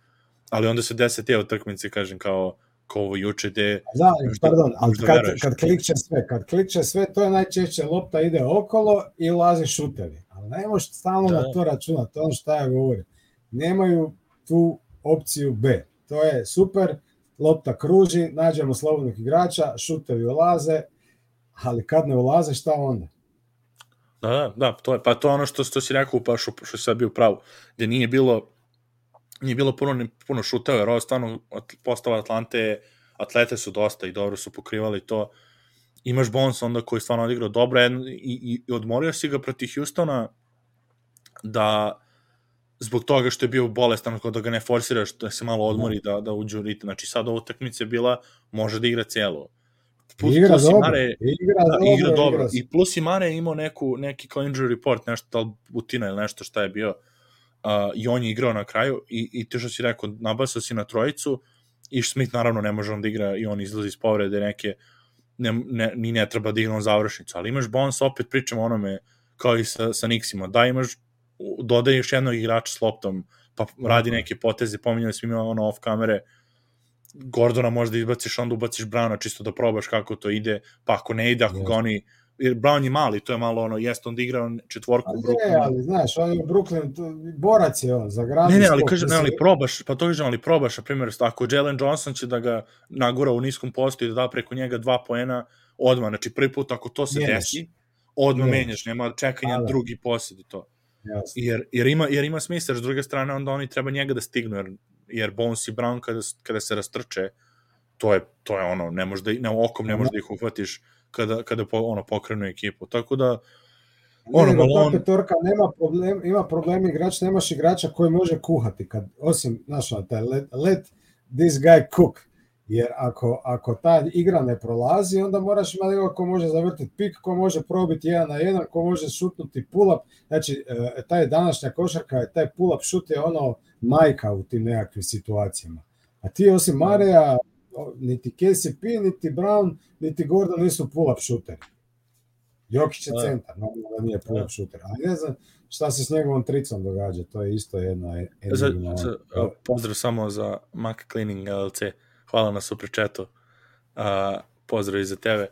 ali onda se dese te utakmice, kažem, kao, kao ovo juče, gde... Da, pardon, ali kad, kad klikće sve, kad klikće sve, to je najčešće, lopta ide okolo i ulazi šutevi. Ali ne možeš stalno da. na to računati, ono što ja govorim. Nemaju tu opciju B. To je super, lopta kruži, nađemo slobodnog igrača, šutevi ulaze, ali kad ne ulaze, šta onda? Da, da, da, to je, pa to je ono što, što si rekao, pa što, što si sad bio pravo, gde nije bilo nije bilo puno, puno šuteva, jer ovo stvarno postava Atlante, atlete su dosta i dobro su pokrivali to. Imaš Bones onda koji stvarno odigrao dobro i, i, i odmorio si ga proti Houstona da zbog toga što je bio bolestan, da ga ne forsiraš, da se malo odmori, da, da uđe u ritam. Znači sad ovo utakmica je bila, može da igra celo. Plus, igra plus dobro, Mare, igra, da, dobro, igra dobro. Igra I plus i Mare imao neku, neki kao injury report, nešto, da li butina ili nešto šta je bio uh, i on je igrao na kraju i, i to što si rekao, nabasao si na trojicu i Smith naravno ne može on da igra i on izlazi iz povrede neke ne, ne, ni ne treba da igra on završnicu, ali imaš Bones, opet pričamo onome kao i sa, sa Nixima, da imaš još jednog igrača s loptom, pa radi neke poteze, pominjali smo ima ono off kamere, Gordona možda izbaciš, onda ubaciš Brana čisto da probaš kako to ide, pa ako ne ide, ako yes. ga oni jer Brown je mali, to je malo ono, jeste onda igrao četvorku u Brooklynu. Ne, ali znaš, on je Brooklyn, borac je on, za grad. Ne, ne, ali kažem, ne, ali probaš, pa to kažem, ali probaš, na primjer, ako Jalen Johnson će da ga nagura u niskom postu i da da preko njega dva poena, odmah, znači prvi put ako to se Menjaš. desi, odmah Menjaš. menjaš, nema čekanja ali. drugi posjed i to. Jasne. Jer, jer, ima, jer ima smisla, s druge strane, onda oni treba njega da stignu, jer, jer Bones i Brown kada, kada se rastrče, to je, to je ono, ne možda, ne, okom ne možeš da ih uhvatiš, kada, kada po, ono, pokrenu ekipu. Tako da, ono, ne, Malon... petorka nema problem, ima problem igrač, nemaš igrača koji može kuhati, kad, osim, znaš, taj let, let this guy cook, jer ako, ako ta igra ne prolazi, onda moraš imati neko ko može zavrtiti pik, ko može probiti jedan na jedan, ko može šutnuti pull-up, znači, e, taj današnja košarka, taj pull-up šut je ono majka u tim nekakvim situacijama. A ti osim Mareja, niti KCP, niti Brown, niti Gordon nisu pull-up šuteri. Jokić je da. centar, normalno da nije pull-up šuter. Ali ne znam šta se s njegovom tricom događa, to je isto jedna enigma. Za, za, pozdrav samo za Mac Cleaning LLC, hvala na super chatu. Uh, pozdrav i za tebe.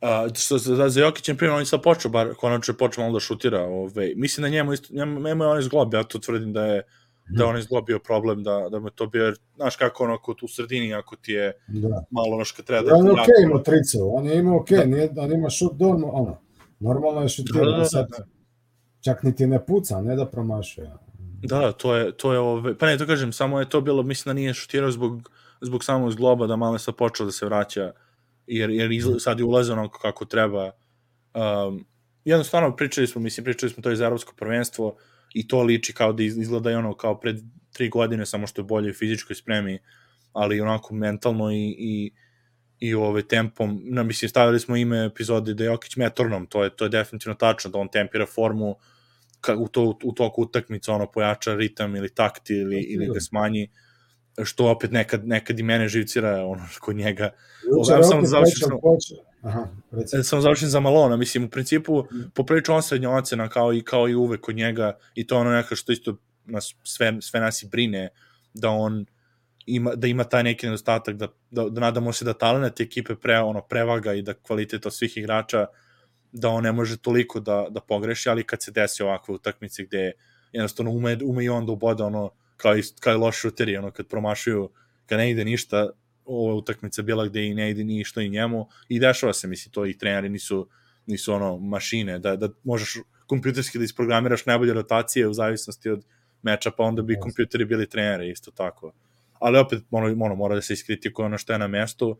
Uh, što se za, za Jokićem primjer, on je sad počeo, bar konačno je počeo malo da šutira. Ove. Mislim da njemu, isto, njemu, njemu je on izglob, ja to tvrdim da je da on izgleda problem, da, da mu to bio, znaš kako ono, tu u sredini, ako ti je da. malo ono što treba da... On je okej okay, imao tricu, on je imao okej, okay, da. on ima šut do, ono, normalno je šutirao, da, da, da, sad, da. čak niti ne puca, ne da promašuje. Da, to je, to je ove, pa ne, to kažem, samo je to bilo, mislim da nije šutirao zbog, zbog samog zgloba, da malo je sad počeo da se vraća, jer, jer izla, sad je ulazio onako kako treba. Um, jednostavno pričali smo, mislim, pričali smo to iz Evropsko prvenstvo, i to liči kao da izgleda ono kao pred tri godine, samo što je bolje fizičkoj spremi, ali onako mentalno i, i, i ove tempom, na, mislim, stavili smo ime epizode da je Jokić metornom, to je, to je definitivno tačno, da on tempira formu ka, u, to, u toku utakmica, ono, pojača ritam ili takti ili, ili ga smanji, što opet nekad, nekad i mene živcira ono, kod njega. Jučer sam završio, Aha, recimo. Sam završen za Malona, mislim, u principu, mm. poprilično on srednja ocena, kao i, kao i uvek kod njega, i to ono neka što isto nas, sve, sve nas i brine, da on ima, da ima taj neki nedostatak, da, da, da nadamo se da talent ekipe pre, ono, prevaga i da kvalitet od svih igrača, da on ne može toliko da, da pogreši, ali kad se desi ovakve utakmice gde jednostavno ume, ume i on da ubode ono, kao i, kao i loš šuteri, ono, kad promašuju, kad ne ide ništa, ova utakmica bila gde i ne ide ništa i njemu, i dešava se, misli, to i treneri nisu, nisu ono, mašine, da, da možeš kompjuterski da isprogramiraš najbolje rotacije u zavisnosti od meča, pa onda bi yes. kompjuteri bili treneri, isto tako. Ali opet, ono, ono mora da se iskritikuje ono što je na mestu,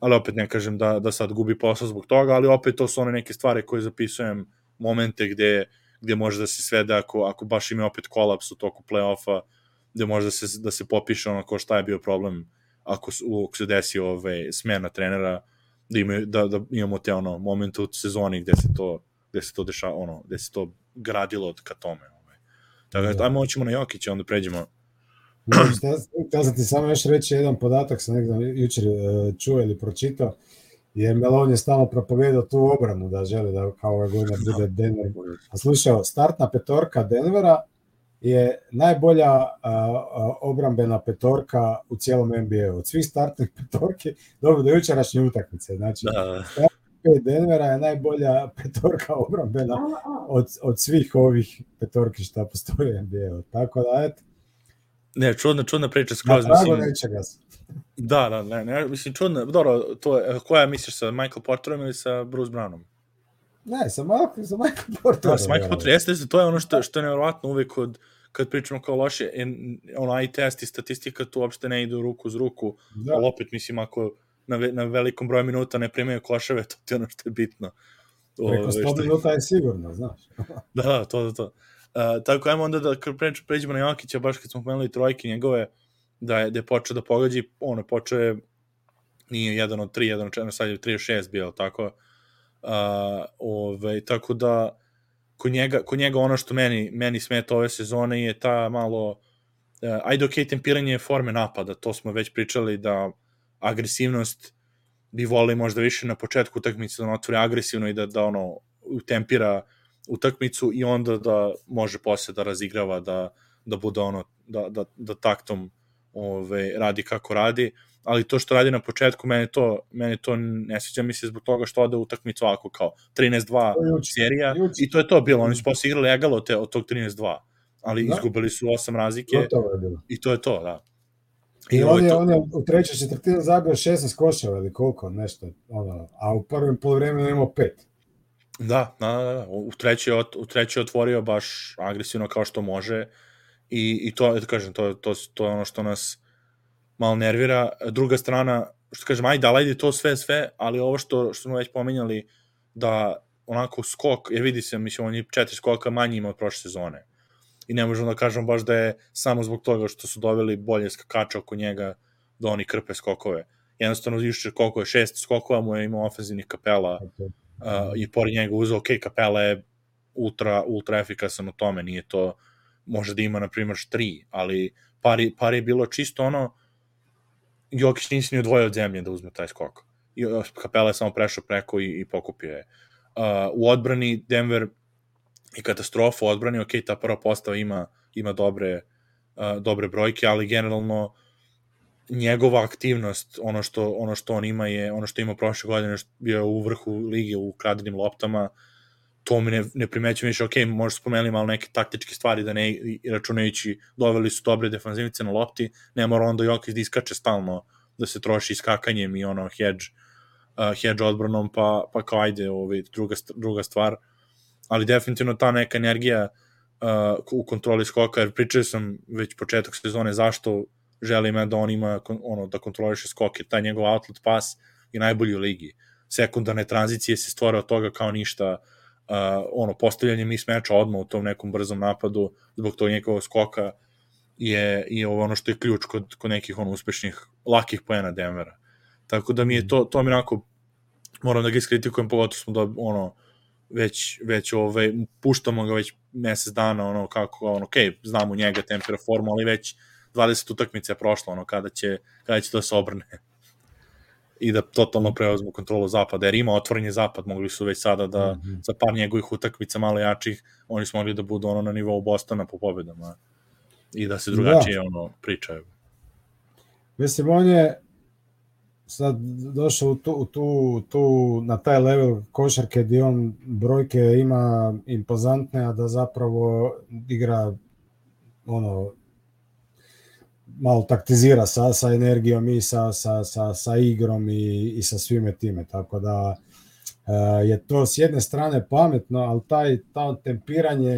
ali opet ne kažem da, da sad gubi posao zbog toga, ali opet to su one neke stvari koje zapisujem, momente gde, gde može da se svede ako, ako baš ima opet kolaps u toku play-offa, gde može da se, da se popiše ono ko šta je bio problem ako, ako se desi ove, smena trenera, da, ima, da, da imamo te ono, momente u sezoni gde se to, gde se to dešava, ono, gde se to gradilo ka tome. Ovaj. Tako da, ajmo ćemo na Jokića, onda pređemo (clears throat) Htio sam ti samo još reći jedan podatak, sam nekada jučer e, čuo ili pročitao, jer Melon je stalno propovedao tu obranu da želi da kao ove godine (laughs) bude Denver. A slušao, startna petorka Denvera je najbolja a, a, obrambena petorka u cijelom NBA. Od svih startnih (laughs) petorki, dobro do jučerašnje utakmice. Znači, da. Denvera je najbolja petorka obrambena od, od svih ovih petorki što postoje u NBA. Tako da, eto, Ne, čudna, čudna priča skroz. Na pragu nečega. Da, da, ne, ne, mislim, čudna, dobro, to je, koja misliš sa Michael Porterom ili sa Bruce Brownom? Ne, sa Michael, sa Michael Porterom. Da, sa Michael Porterom, jeste, to je ono što, što je nevjerovatno uvek kod, kad pričamo kao loše, en, ono, i test i statistika tu uopšte ne idu ruku uz ruku, da. ali opet, mislim, ako na, ve, na velikom broju minuta ne primaju koševe, to ti je ono što je bitno. Preko 100 minuta je sigurno, znaš. (laughs) da, da, to, to, to. Uh, tako ajmo onda da pređemo, pređemo na Jokića, baš kad smo pomenuli trojke njegove, da je, da je počeo da pogađi, ono, počeo je, nije jedan od tri, jedan od četiri, sad je 3 od 6 bio, tako? Uh, ove, tako da, kod njega, kod njega ono što meni, meni smeta ove sezone je ta malo, uh, ajde ok, tempiranje forme napada, to smo već pričali da agresivnost bi volili možda više na početku utakmice da on otvori agresivno i da, da ono, utempira utakmicu i onda da može posle da razigrava, da, da bude ono, da, da, da taktom ove, radi kako radi, ali to što radi na početku, meni to, meni to ne sviđa mi se zbog toga što ode utakmicu ovako kao 13-2 serija juči. i to je to bilo, oni su posle igrali egalo te, od tog 13-2, ali da. izgubili su osam razlike i to je to, da. I, I on, je, to... on je u trećoj četvrtini zabio 16 koševa ili koliko, nešto, ono, a u prvom polovremenu imao pet. Da, da, da, da. U treći, u treći otvorio baš agresivno kao što može i, i to, da kažem, to, to, to je ono što nas malo nervira. Druga strana, što kažem, ajde, ali ajde to sve, sve, ali ovo što, što smo već pomenjali, da onako skok, jer vidi se, mislim, on je četiri skoka manji ima od prošle sezone. I ne možemo da kažemo baš da je samo zbog toga što su doveli bolje skakača oko njega da oni krpe skokove. Jednostavno, više koliko je šest skokova mu je imao ofenzivnih kapela. Okay uh, i pored njega uzeo, ok, Kapela je ultra, ultra efikasan u tome, nije to, može da ima, na primjer, tri, ali par, par je bilo čisto ono, Jokić nisi ni odvojio od zemlje da uzme taj skok. I Kapela je samo prešao preko i, i pokupio je. Uh, u odbrani Denver i katastrofa u odbrani, ok, ta prva postava ima, ima dobre, uh, dobre brojke, ali generalno uh, njegova aktivnost, ono što, ono što on ima je, ono što ima prošle godine, što bio u vrhu lige u kradenim loptama, to mi ne, ne primećujem više, ok, možda spomenuli malo neke taktičke stvari da ne računajući doveli su dobre defanzivnice na lopti, ne mora onda Jokić da iskače stalno, da se troši iskakanjem i ono hedge, uh, hedge odbranom, pa, pa kao ajde, ovaj, druga, druga stvar, ali definitivno ta neka energija uh, u kontroli skoka, jer pričao sam već početak sezone zašto želi da on ima ono, da kontroliše skoke. Taj njegov outlet pas je najbolji u ligi. Sekundarne tranzicije se stvore od toga kao ništa, uh, ono, postavljanje mismeča odmah u tom nekom brzom napadu, zbog tog njegovog skoka je, je ono što je ključ kod, kod nekih ono, uspešnih, lakih poena Denvera. Tako da mi je to, to mi onako, moram da ga iskritikujem, pogotovo smo da, ono, već, već ove, puštamo ga već mesec dana, ono, kako, ono, ok, znamo njega, tempera, formu, ali već 20 utakmica je prošlo, ono, kada će, kada će to se obrne i da totalno preuzmu kontrolu zapada, jer ima otvorenje zapad, mogli su već sada da mm -hmm. za par njegovih utakmica malo jačih, oni su mogli da budu ono na nivou Bostona po pobedama i da se drugačije da. ono pričaju. Mislim, on je sad došao u tu, u tu, tu, na taj level košarke gdje on brojke ima impozantne, a da zapravo igra ono malo taktizira sa, sa energijom i sa, sa, sa, sa igrom i, i sa svime time. Tako da uh, je to s jedne strane pametno, ali taj, ta tempiranje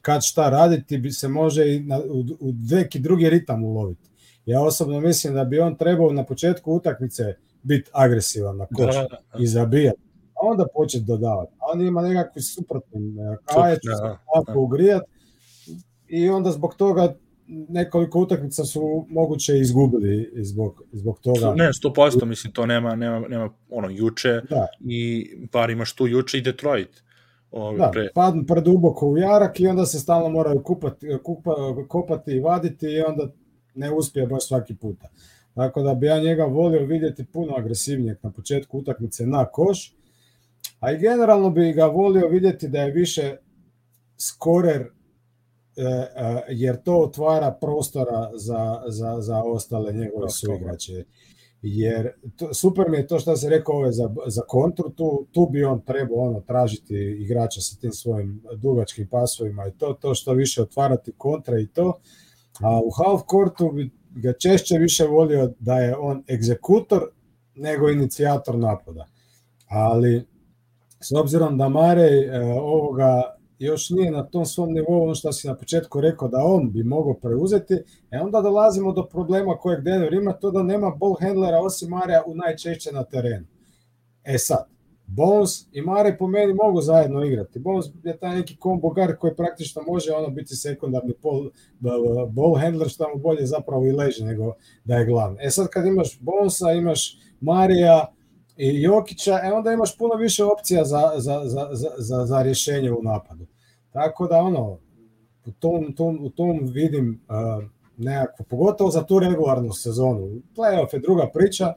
kad šta raditi bi se može i na, u, u neki drugi ritam uloviti. Ja osobno mislim da bi on trebao na početku utakmice biti agresivan na koš da, da, da. i zabijati, a onda početi dodavati. A on ima nekakvi suprotni, kaje će se tako ugrijati i onda zbog toga nekoliko utakmica su moguće izgubili zbog, zbog toga. Ne, 100%, mislim, to nema, nema, nema ono, juče da. i par imaš tu juče i Detroit. Ovi, da, pre... padnu preduboko u jarak i onda se stalno moraju kupati, kupa, kopati i vaditi i onda ne uspije baš svaki puta. Tako da bi ja njega volio vidjeti puno agresivnijeg na početku utakmice na koš, a i generalno bi ga volio vidjeti da je više skorer jer to otvara prostora za, za, za ostale njegove suigrače. Jer to, super mi je to što se rekao ove za, za kontru, tu, tu bi on trebao ono, tražiti igrača sa tim svojim dugačkim pasovima i to, to što više otvarati kontra i to. A u half courtu bi ga češće više volio da je on egzekutor nego inicijator napada. Ali s obzirom da Marej e, ovoga još nije na tom svom nivou ono što si na početku rekao da on bi mogao preuzeti, e onda dolazimo do problema kojeg Denver ima, to da nema ball handlera osim Marija u najčešće na terenu. E sad, Bones i Mare po meni mogu zajedno igrati. Bones je taj neki combo guard koji praktično može ono biti sekundarni ball, ball handler što mu bolje zapravo i leži nego da je glavni. E sad kad imaš Bonesa, imaš Marija, i Jokića, e onda imaš puno više opcija za, za, za, za, za rješenje u napadu. Tako da ono, u tom, tom, u tom vidim uh, nekako, pogotovo za tu regularnu sezonu. Playoff je druga priča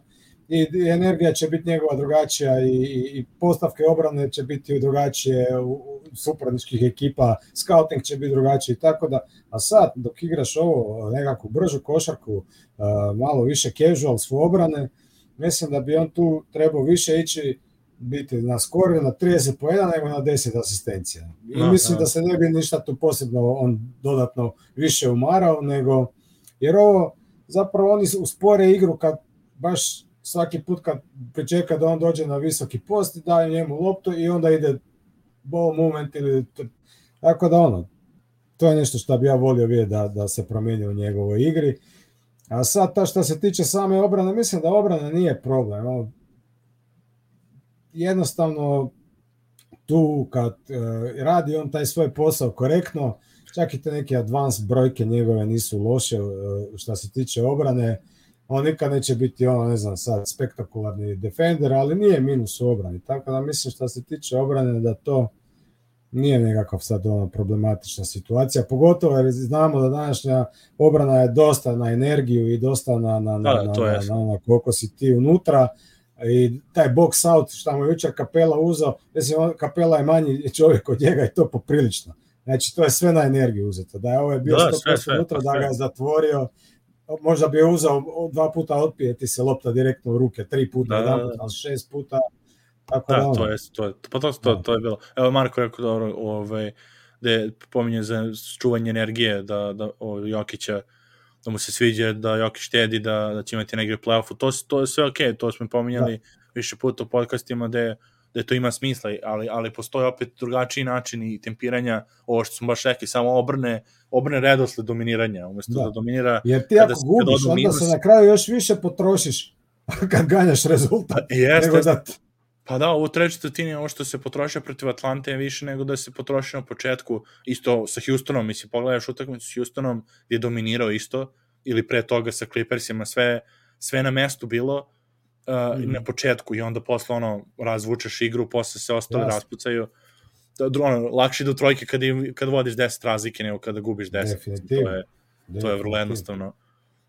i, i energija će biti njegova drugačija i, i, postavke obrane će biti drugačije u, u suprotničkih ekipa, scouting će biti drugačiji tako da, a sad dok igraš ovo nekakvu bržu košarku, uh, malo više casual su obrane, mislim da bi on tu trebao više ići biti na skoru na 30 po 1 nego na 10 asistencija. I no, mislim no. da se ne bi ništa tu posebno on dodatno više umarao, nego jer ovo zapravo oni uspore igru kad baš svaki put kad pričeka da on dođe na visoki post i daje njemu loptu i onda ide ball moment ili tako da ono to je nešto što bi ja volio vidjeti da, da se promijeni u njegovoj igri. A sad ta što se tiče same obrane, mislim da obrana nije problem jednostavno tu kad uh, radi on taj svoj posao korektno, čak i te neke advanced brojke njegove nisu loše uh, što se tiče obrane, on nikad neće biti ono, ne znam, sad spektakularni defender, ali nije minus u obrani, tako da mislim što se tiče obrane da to nije nekakav sad ono problematična situacija, pogotovo jer znamo da današnja obrana je dosta na energiju i dosta na, na, na, da, na, na, na, na koliko si ti unutra, i taj box out šta mu je jučer Kapela uzao, mislim, Kapela je manji čovjek od njega i to poprilično. Znači, to je sve na energiju uzeto. Da je ovo je bio da, 100% unutra, da ga je zatvorio, možda bi je uzao dva puta otpije ti se lopta direktno u ruke, tri puta, da, jedan puta, šest puta. Tako da, da to je, to je, pa to, to, to je bilo. Evo, Marko rekao, dobro, ovaj, da je pominje za čuvanje energije, da, da o, Jokića, da mu se sviđa da Jokić štedi, da, da će imati negre play-offu, to, to je sve ok, to smo pominjali da. više puta u podcastima da je, da je to ima smisla, ali, ali postoje opet drugačiji način i tempiranja, ovo što smo baš rekli, samo obrne, obrne redosle dominiranja, umesto da, da dominira... Jer ti ako gubiš, onda minus... se na kraju još više potrošiš (laughs) kad ganjaš rezultat, Jeste, nego da Pa da, u trećoj četvrtini ovo što se potrošio protiv Atlante je više nego da se potrošio na početku, isto sa Houstonom, mislim, pogledaš utakmicu sa Houstonom gdje je dominirao isto, ili pre toga sa Clippersima, sve, sve na mestu bilo uh, mm. na početku i onda posle ono razvučeš igru, posle se ostali Jasne. raspucaju. Da, ono, lakše do trojke kad, kad vodiš 10 razlike nego kada gubiš 10. Definitivno. To je, to je vrlo jednostavno.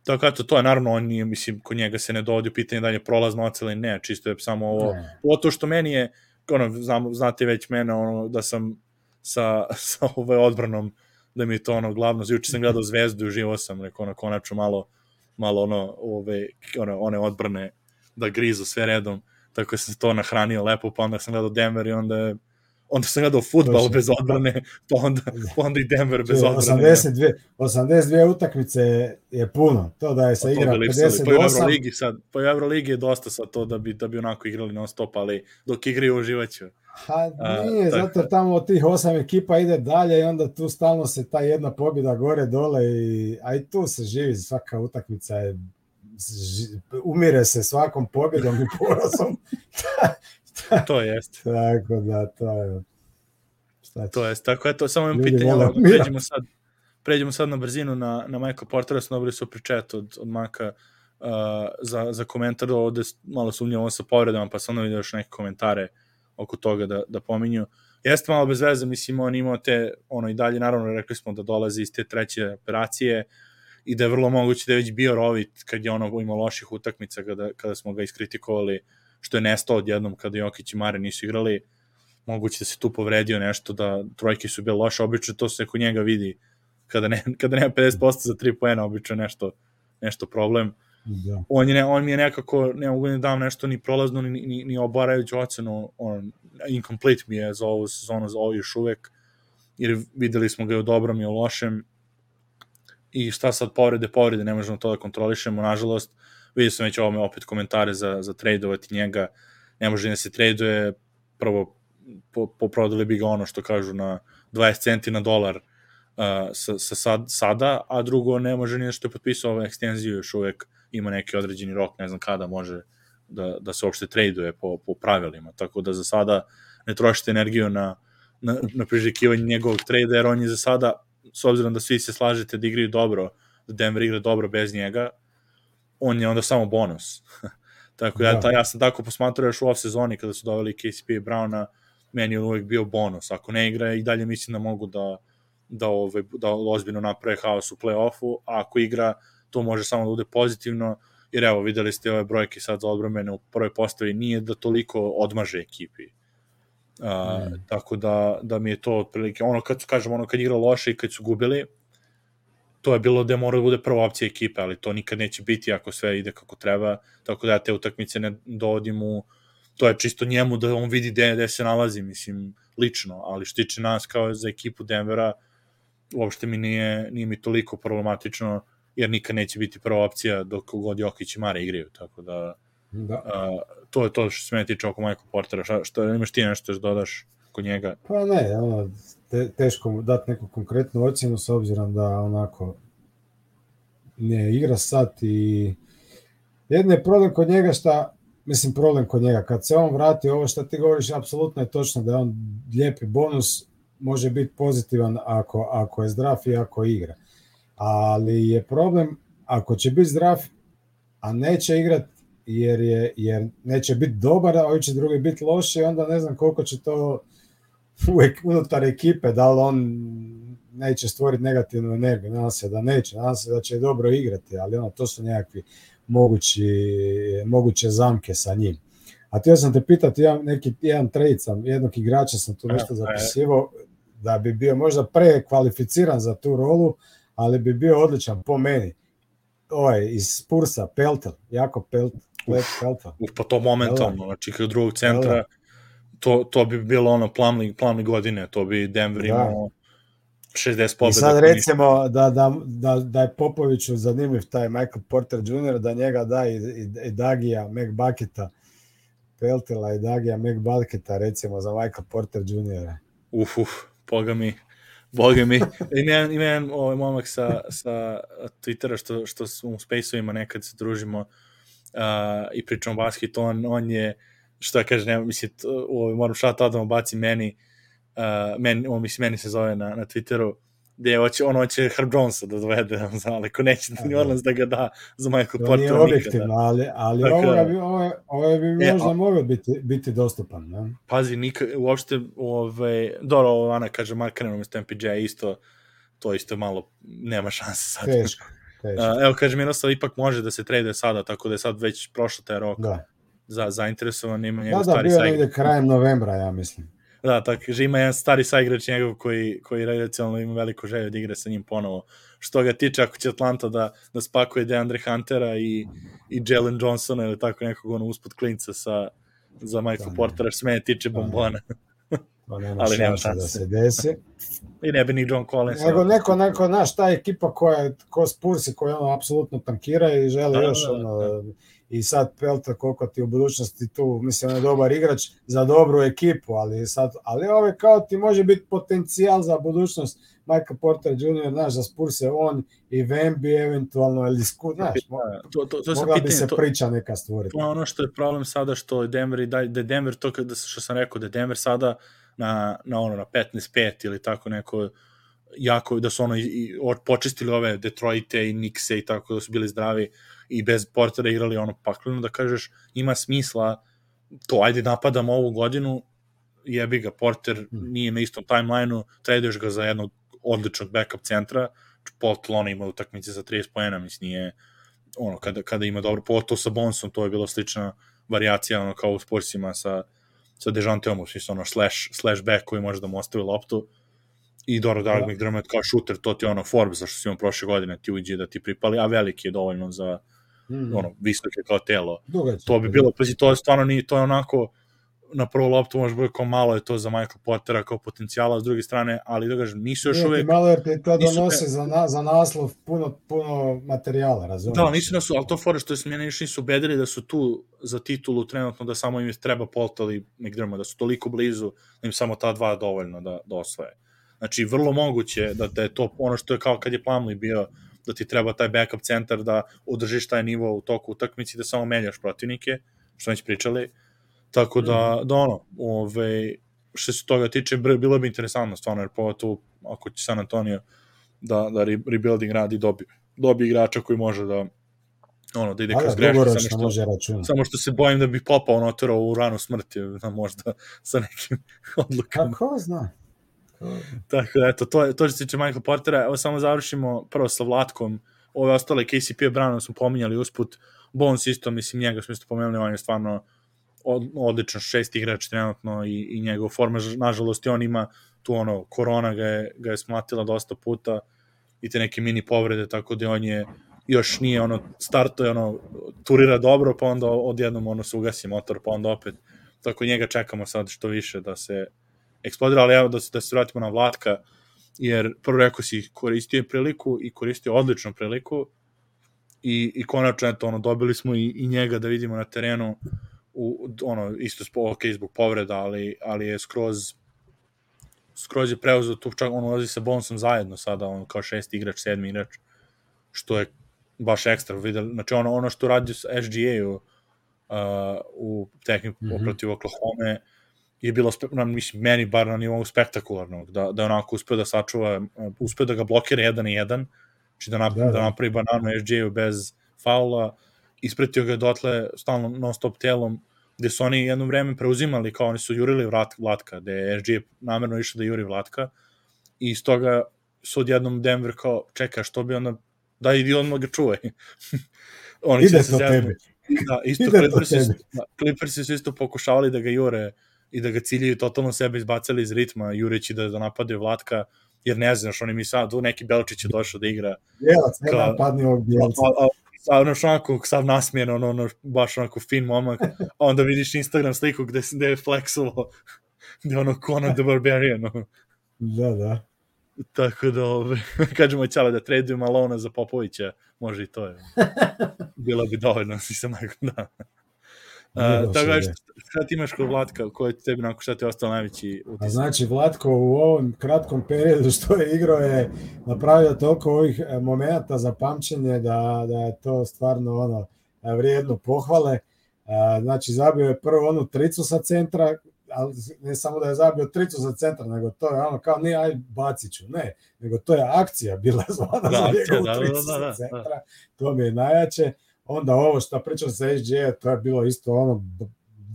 Tako eto, to je naravno, on nije, mislim, kod njega se ne dovodi u pitanje da je prolazno ocela ili ne, čisto je samo ovo, ne. to što meni je, ono, znam, znate već mene, ono, da sam sa, (laughs) sa ovaj odbranom, da mi je to ono glavno, juče sam gledao Zvezdu i uživo sam, rekao, ono, konačno malo, malo ono, ove, one, one odbrane da grizu sve redom, tako da sam se to nahranio lepo, pa onda sam gledao Denver i onda je onda sam gledao futbal bez odbrane, pa onda, pa onda i Denver bez odbrane. 82, 82 utakmice je puno, to da je sa igra 58. Pa u Euroligi sad, pa u Euroligi je dosta sad to da bi, da bi onako igrali non stop, ali dok igraju uživaću. Ha, nije, A, zato tamo od tih osam ekipa ide dalje i onda tu stalno se ta jedna pobjeda gore dole i, a i tu se živi svaka utakmica je umire se svakom pobjedom i porazom. (laughs) to jest. (laughs) Tako da, to je... Šta to jest, tako eto, samo imam pitanje, ali pređemo sad, pređemo sad na brzinu na, na Michael Portera, smo dobili super chat od, od Maka uh, za, za komentar, ovde malo sumnjamo on sa povredama, pa sam onda vidio još neke komentare oko toga da, da pominju. Jeste malo bez veze, mislim, on imao te, ono i dalje, naravno, rekli smo da dolazi iz te treće operacije, i da je vrlo moguće da je već bio rovit kad je ono imao loših utakmica kada, kada smo ga iskritikovali što je nestao odjednom kada Jokić i Mare nisu igrali. Moguće da se tu povredio nešto da trojke su bile loše. Obično to se kod njega vidi kada, ne, (laughs) kada nema 50% za 3 poena obično nešto, nešto problem. Da. on, je, ne, on mi je nekako ne mogu da dam nešto ni prolazno ni, ni, ni obarajuću ocenu on, incomplete mi je za ovu sezonu za ovo još uvek jer videli smo ga i u dobrom i u lošem. I šta sad povrede, povrede, ne možemo to da kontrolišemo, nažalost, vidio sam već ovome opet komentare za, za tradovati njega, ne može da se traduje, prvo po, poprodali bi ga ono što kažu na 20 centi na dolar uh, sa, sa sad, sada, a drugo ne može ni što je potpisao ovaj ekstenziju, još uvek ima neki određeni rok, ne znam kada može da, da se uopšte traduje po, po pravilima, tako da za sada ne trošite energiju na, na, na prižekivanje njegovog trada, jer on je za sada s obzirom da svi se slažete da igraju dobro, da Denver igra dobro bez njega, on je onda samo bonus. (laughs) tako da, da. ja sam tako posmatrao još u off sezoni kada su doveli KCP i Browna, meni je uvek bio bonus. Ako ne igra, i dalje mislim da mogu da, da, ove, da ozbiljno naprave haos u play-offu, a ako igra, to može samo da bude pozitivno, jer evo, videli ste ove brojke sad za odbromene u prvoj postavi, nije da toliko odmaže ekipi. A, mm. Tako da, da mi je to otprilike, ono kad su, kažem, ono kad igra loše i kad su gubili, to je bilo da mora da bude prva opcija ekipe, ali to nikad neće biti ako sve ide kako treba, tako da ja te utakmice ne dovodim u, to je čisto njemu da on vidi gde, gde se nalazi, mislim, lično, ali što tiče nas kao za ekipu Denvera, uopšte mi nije, nije mi toliko problematično, jer nikad neće biti prva opcija dok god Jokić i Mare igraju, tako da Da. A, to je to što se mene tiče oko Michael Portera. Šta, što imaš ti nešto što dodaš kod njega? Pa ne, ono, te, teško dati neku konkretnu ocjenu s obzirom da onako ne igra sad i jedno je problem kod njega šta mislim problem kod njega, kad se on vrati ovo što ti govoriš, apsolutno je točno da je on lijepi bonus, može biti pozitivan ako, ako je zdrav i ako igra. Ali je problem, ako će biti zdrav, a neće igrati jer, je, jer neće biti dobar, a ovaj će drugi biti loši, onda ne znam koliko će to (laughs) uvek unutar ekipe, da li on neće stvoriti negativnu energiju, nadam se da neće, nadam se da će dobro igrati, ali ono, to su nekakvi mogući, moguće zamke sa njim. A htio sam te pitati, ja neki, jedan trade sam, jednog igrača sam tu nešto zapisivo, da bi bio možda prekvalificiran za tu rolu, ali bi bio odličan po meni. Ovaj, iz Spursa, Peltel, jako Peltel, Uf, uf, pa to momentalno, znači kao drugog centra, to, to bi bilo ono plamni, plamni godine, to bi Denver da. imao 60 pobjeda. I sad recimo da, da, da, da je Popoviću zanimljiv taj Michael Porter Jr., da njega da i, i, i Dagija McBucketa, Peltela i Dagija McBucketa recimo za Michael Porter Jr. Uf, uf, boga mi. Boga mi. Ima, ima jedan ovaj momak sa, sa Twittera što, što u Spaceovima nekad se družimo, uh, i pričamo basket, on, on je, što ja kažem, nema, mislim, ovaj, moram šat da baci meni, uh, meni, on, mislim, meni se zove na, na Twitteru, gde hoće, on hoće Herb Jonesa da dovede, (laughs) ali ako neće da New Orleans da ga da za Michael Porter. Nije objektivno, ali, ali Tako, ovo, bi, ovo, ovo bi e, možda moglo biti, biti dostupan. Ne? Pazi, nika, uopšte, ovaj, dobro, ovo Ana kaže Mark Cannon umesto MPJ isto, to isto malo, nema šanse sad. Teško. Uh, evo, kaže Miroslav, ipak može da se trade sada, tako da je sad već prošlo taj rok da. Za zainteresovan ima njegov da, da, stari sajt. Da, da, bio negde krajem novembra, ja mislim. Da, tako kaže, ima jedan stari saigrač njegov koji, koji recimo ima veliko želju da igra sa njim ponovo. Što ga tiče, ako će Atlanta da, da spakuje Deandre Huntera i, i Jalen Johnsona ili tako nekog ono usput klinca sa, za Michael da, Portera, što mene tiče da, bombona. Pa nema (laughs) Ali nema šanse da se desi. I ne bi ni John Collins. Nego neko, neko, znaš, ta ekipa koja, ko Spursi, koja ono apsolutno tankira i želi da, još da, da, ono, da i sad Pelta koliko ti u budućnosti tu, mislim, on je dobar igrač za dobru ekipu, ali sad, ali ove kao ti može biti potencijal za budućnost Michael Porter Jr., znaš, za Spurs je on i Wemby eventualno, ili sku, znaš, to, to, to mogla pitanje, bi se to, priča neka stvoriti. To je ono što je problem sada što je Denver i da, da Denver, to kada, što sam rekao, da Denver sada na, na ono, na 15-5 ili tako neko, jako, da su ono i, i počistili ove Detroite i Nixe i tako da su bili zdravi, i bez Portera igrali ono pakleno, da kažeš ima smisla to, ajde napadamo ovu godinu, jebi ga, Porter hmm. nije na istom timelineu, traduješ ga za jednog odličnog backup centra, Paul Tlona ima utakmice za 30 pojena, mislim, nije ono, kada, kada ima dobro, pogotovo sa Bonsom, to je bila slična variacija, ono, kao u Spursima sa, sa Dejanteom, smislu, ono, slash, slash back koji može da mu ostavi loptu, i Doro Dark da. McDermott kao šuter, to ti ono Forbes, zašto si imao prošle godine, ti uđe da ti pripali, a veliki je dovoljno za, mm. ono, visoke kao telo. Dugač, to bi bilo, pazi, to je stvarno ni, to je onako, na prvu loptu može biti kao malo je to za Michael Pottera kao potencijala s druge strane, ali da kažem, nisu još uvek... Malo jer ti to donose za, na, za naslov puno, puno materijala, razumiješ? Da, nisu da su, ali to fore što se mene još nisu ubedili da su tu za titulu trenutno, da samo im treba Poltali McDermott, da su toliko blizu, da im samo ta dva dovoljno da, da osvoje. Znači, vrlo moguće da, da je to ono što je kao kad je Plumlee bio da ti treba taj backup centar da održiš taj nivo u toku utakmici da samo menjaš protivnike, što već pričali. Tako da, mm. da ono, ove, što se toga tiče, bilo bi interesantno stvarno, jer pogotovo ako će San Antonio da, da rebuilding radi dobi, dobi igrača koji može da ono, da ide kroz da, greške, samo što, može samo što se bojim da bi popao notorao u ranu smrti, da možda sa nekim (laughs) odlukama. Kako zna? (laughs) Tako da, eto, to, to što se tiče Michael Portera, evo samo završimo prvo sa Vlatkom, ove ostale KCP Brown smo pominjali usput, Bones isto, mislim, njega smo isto pomenuli, on je stvarno od, odličan šest igrač trenutno i, i njegov forma, nažalost, i on ima tu ono, korona ga je, ga je smatila dosta puta i te neke mini povrede, tako da on je još nije ono, starto je ono, turira dobro, pa onda odjednom ono se ugasi motor, pa onda opet, tako njega čekamo sad što više da se, eksplodira, ali evo da se, da se vratimo na Vlatka, jer prvo rekao si koristio je priliku i koristio odličnu priliku i, i konačno eto, ono, dobili smo i, i njega da vidimo na terenu u, ono, isto ok, zbog povreda, ali, ali je skroz skroz je preuzeo tu, čak on ulazi sa Bonsom zajedno sada, on kao šesti igrač, sedmi igrač, što je baš ekstra, videli, znači ono, ono što radi s SGA-u uh, u tehniku mm -hmm. protiv Oklahoma je bilo, na, mislim, meni bar na nivou spektakularnog, da, da onako uspeo da sačuva, uspeo da ga blokira jedan i jedan, znači da, napravi, da, da. da napravi bananu SJ-u bez faula, ispretio ga dotle stalno non stop telom, gde su oni jedno vreme preuzimali, kao oni su jurili vrat, Vlatka, gde je SJ namerno išao da juri Vlatka, i iz toga su odjednom Denver kao, čeka, što bi onda, da idi odmah ga čuvaj. (laughs) oni Ide to tebi. Da, isto Clippersi, da, Clippersi su isto pokušavali da ga jure i da ga ciljaju totalno sebe izbacali iz ritma, jureći da, da napadaju Vlatka, jer ne znaš, oni mi sad, tu neki Belčić je došao da igra. Jelac, ne napadni ovog Bjelca. A, ono onako, sav nasmijen, ono, ono, baš onako fin momak, a onda vidiš Instagram sliku gde, gde je flexovo, (laughs) gde ono Conan the Barbarian. Ono. Da, da. Tako da, ove, (laughs) kažemo ćale da traduju Malona za Popovića, može i to je. (laughs) Bilo bi dovoljno, si se majko, da. Uh, tako da, šta ti imaš kod Vlatka, ko je tebi nakon šta ti je ostao najveći utisak? A znači, Vlatko u ovom kratkom periodu što je igrao je napravio toliko ovih e, momenta za pamćenje da, da je to stvarno ono e, vrijedno pohvale. A, znači, zabio je prvo onu tricu sa centra, ali ne samo da je zabio tricu za centar, nego to je ono kao nije aj baciću, ne, nego to je akcija bila (laughs) zvana da, za njegovu da, tricu da, da, da, da, centra, da. to mi je najjače onda ovo što pričam sa SGA, to je bilo isto ono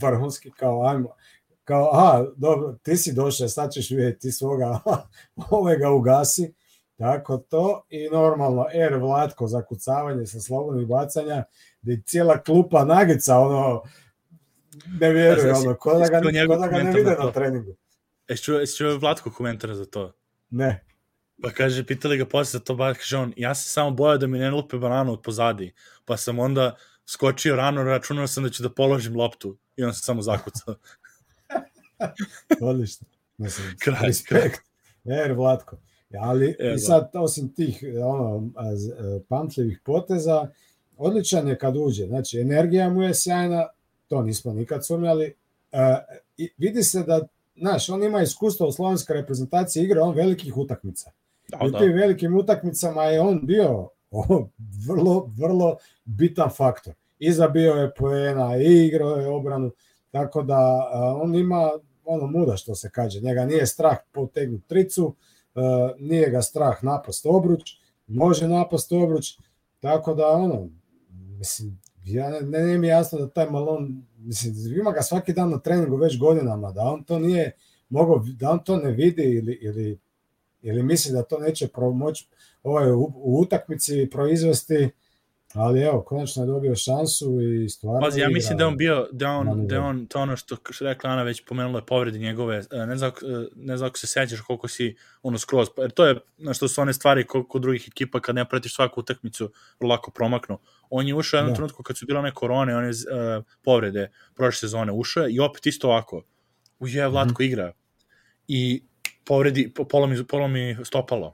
vrhunski, kao ajmo, kao, aha, dobro, ti si došao, sad ćeš vidjeti ti svoga, (laughs) ove ga ugasi, tako to, i normalno, er Vlatko za kucavanje sa slobodnih bacanja, gde cijela klupa nagica, ono, ne vjeruje, ono, ko da ga, ko da ga ne vide na treningu. Jesi čuo, jesi čuo Vlatko komentar za to? Ne. Pa kaže, pitali ga posle za to, ba, kaže on, ja sam samo bojao da mi ne lupe bananu od pozadi, pa sam onda skočio rano, računao sam da ću da položim loptu i on se samo zakucao. (laughs) Odlično. Mislim, (laughs) Kraj, respekt. Jer, Vlatko. Ali Evo. i sad, osim tih ono, e, pamtljivih poteza, odličan je kad uđe. Znači, energija mu je sjajna, to nismo nikad sumnjali. E, vidi se da, znaš, on ima iskustvo u slovenskoj reprezentaciji igra on velikih utakmica. Da, u da. tim velikim utakmicama je on bio o, vrlo, vrlo bitan faktor. I zabio je poena, i igrao je obranu, tako da a, on ima ono muda što se kaže. Njega nije strah potegnuti tricu, a, nije ga strah napast obruč, može napast obruč, tako da ono, mislim, ja ne, ne, ne mi jasno da taj Malon, mislim, ima ga svaki dan na treningu već godinama, da on to nije mogao, da on to ne vidi ili, ili ili misli da to neće moći ovaj, u, u utakmici proizvesti, ali evo, konačno je dobio šansu i stvarno Pazi, ja mislim da on bio, da on, da on, to ono što, što rekla Ana već pomenula je povrede njegove, e, ne znam, e, ne znam ako se sećaš koliko si ono skroz, pa- jer to je, na što su one stvari koliko drugih ekipa kad ne pratiš svaku utakmicu, lako promaknu. On je ušao u jednom Da. trenutku kad su bile one korone, one uh, povrede prošle sezone, ušao je i opet isto ovako, uje, Vlatko Mhm. igra i povredi, po- polomi, polomi stopalo.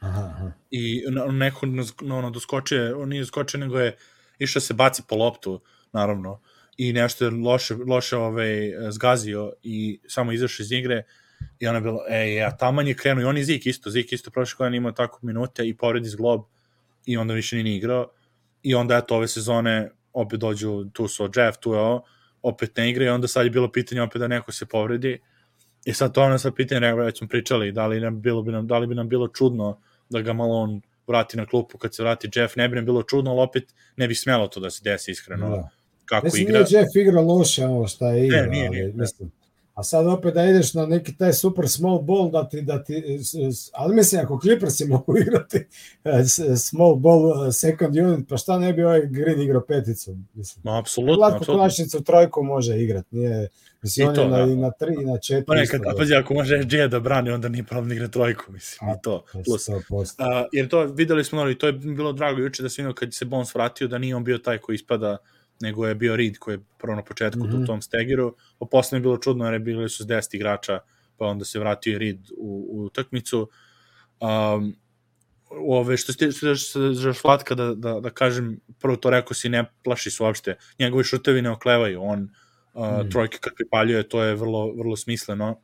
Aha, aha. i neko no, ono, doskočio, on nije doskočio, nego je išao se baci po loptu, naravno, i nešto je loše, loše ovaj, zgazio i samo izašao iz igre i ona je bilo, ej, ja, taman je krenuo. I on i Zik isto, Zik isto prošle godine imao tako minute i povredi zglob i onda više nije ni igrao. I onda eto ove sezone opet dođu, tu su Jeff, tu je ovo, opet ne igra i onda sad je bilo pitanje opet da neko se povredi i sad to ono sad pitanje, rekao, već smo pričali, da li, nam bilo bi nam, da li bi nam bilo čudno da ga malo on vrati na klupu kad se vrati Jeff, ne bi nam bilo čudno, ali opet ne bi smelo to da se desi iskreno, Da. kako Mislim, igra. nije Jeff igra loše ono šta je igra, nije, ali, nije, ne. mislim, a sad opet da ideš na neki taj super small ball da ti, da ti ali mislim ako Clippersi (laughs) mogu igrati s- small ball eh, second unit, pa šta ne bi ovaj Green igrao peticu, mislim. Ma, apsolutno, Lako konačnicu trojku može igrat, nije, mislim, I on to, je na, da. i na tri i na četiri. Pa nekad, a dobro. pazi, ako može SG da brani, onda nije problem da igra trojku, mislim, A, i to, plus. 100%. A, jer to videli smo, ali to je bilo drago juče da se vidio kad se Bones vratio, da nije on bio taj koji ispada, nego je bio Reed koji je prvo na početku mm. -hmm. u tom stegiru, pa posle je bilo čudno jer je bili su s 10 igrača, pa onda se vratio i Reed u, u utakmicu. Um, ove, što se za Šlatka da, da, da kažem, prvo to rekao si, ne plaši se uopšte. Njegovi šutevi ne oklevaju, on uh, Mm. trojke kad pripaljuje, to je vrlo, vrlo smisleno.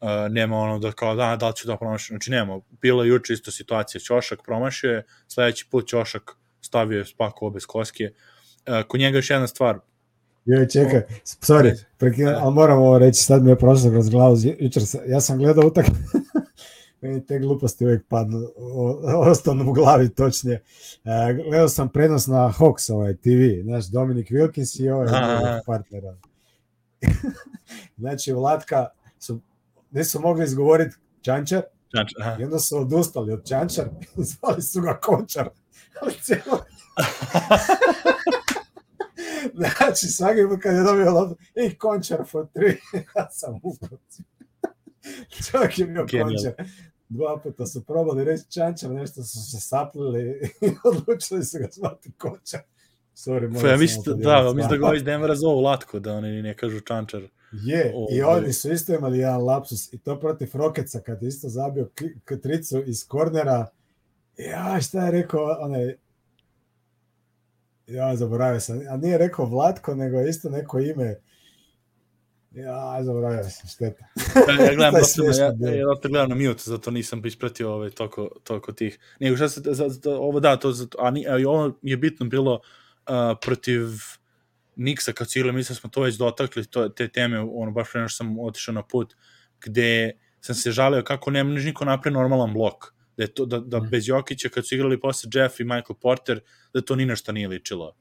Uh, nema ono da kao da, da li ću da promašim. Znači nema, bilo je juče isto situacija, Ćošak promašio je, sledeći put Ćošak stavio je spakovao bez koske. Uh, kod njega još jedna stvar, Joj, čekaj, sorry, prekina, ali moram ovo reći, sad mi je prošlo kroz glavu, jučer sam, ja sam gledao utak, (laughs) meni te gluposti uvijek padnu, ostanu u glavi točnije. E, gledao sam prenos na Hawks ovaj TV, znaš, Dominik Wilkins i ovaj partner. (laughs) znači, Vlatka su, nisu mogli izgovoriti Čančar znači, aha, i onda su odustali od Čančar (laughs) zvali su ga Končar. Ali cijelo (laughs) Znači, svaki put kad je dobio loptu, i končar for three, (laughs) ja sam upao. (laughs) Čovjek je bio Genijalno. končar. Dva puta su probali reći čančar, nešto su se saplili i odlučili su ga zvati končar. Sorry, Pa ja moram mislim, da, podijeliti mislim da iz Denvera zovu Latko, da oni ne kažu Čančar. Je, i Ovaj. oni su isto imali jedan lapsus i to protiv Rokeca kad je isto zabio ki- k- tricu iz kornera. Ja, šta je rekao onaj Ja, zaboravio sam. A nije rekao Vlatko, nego je isto neko ime. Ja, zaboravio sam, šteta. (laughs) Ja, ja gledam, ja, ja, ja gledam na mute, zato nisam ispratio ovaj, toko, toko tih. Nego šta se, za, za, ovo da, to, za, a, ni, a i ovo je bitno bilo uh, protiv Niksa su igrali, mislim da smo to već dotakli, to, te teme, ono, baš pre sam otišao na put, gde sam se žalio kako ne može niko napravi normalan blok. Da, je to, da, da Mhm. bez Jokića, kad su igrali posle Jeff i Michael Porter, da to ni na šta nije ličilo.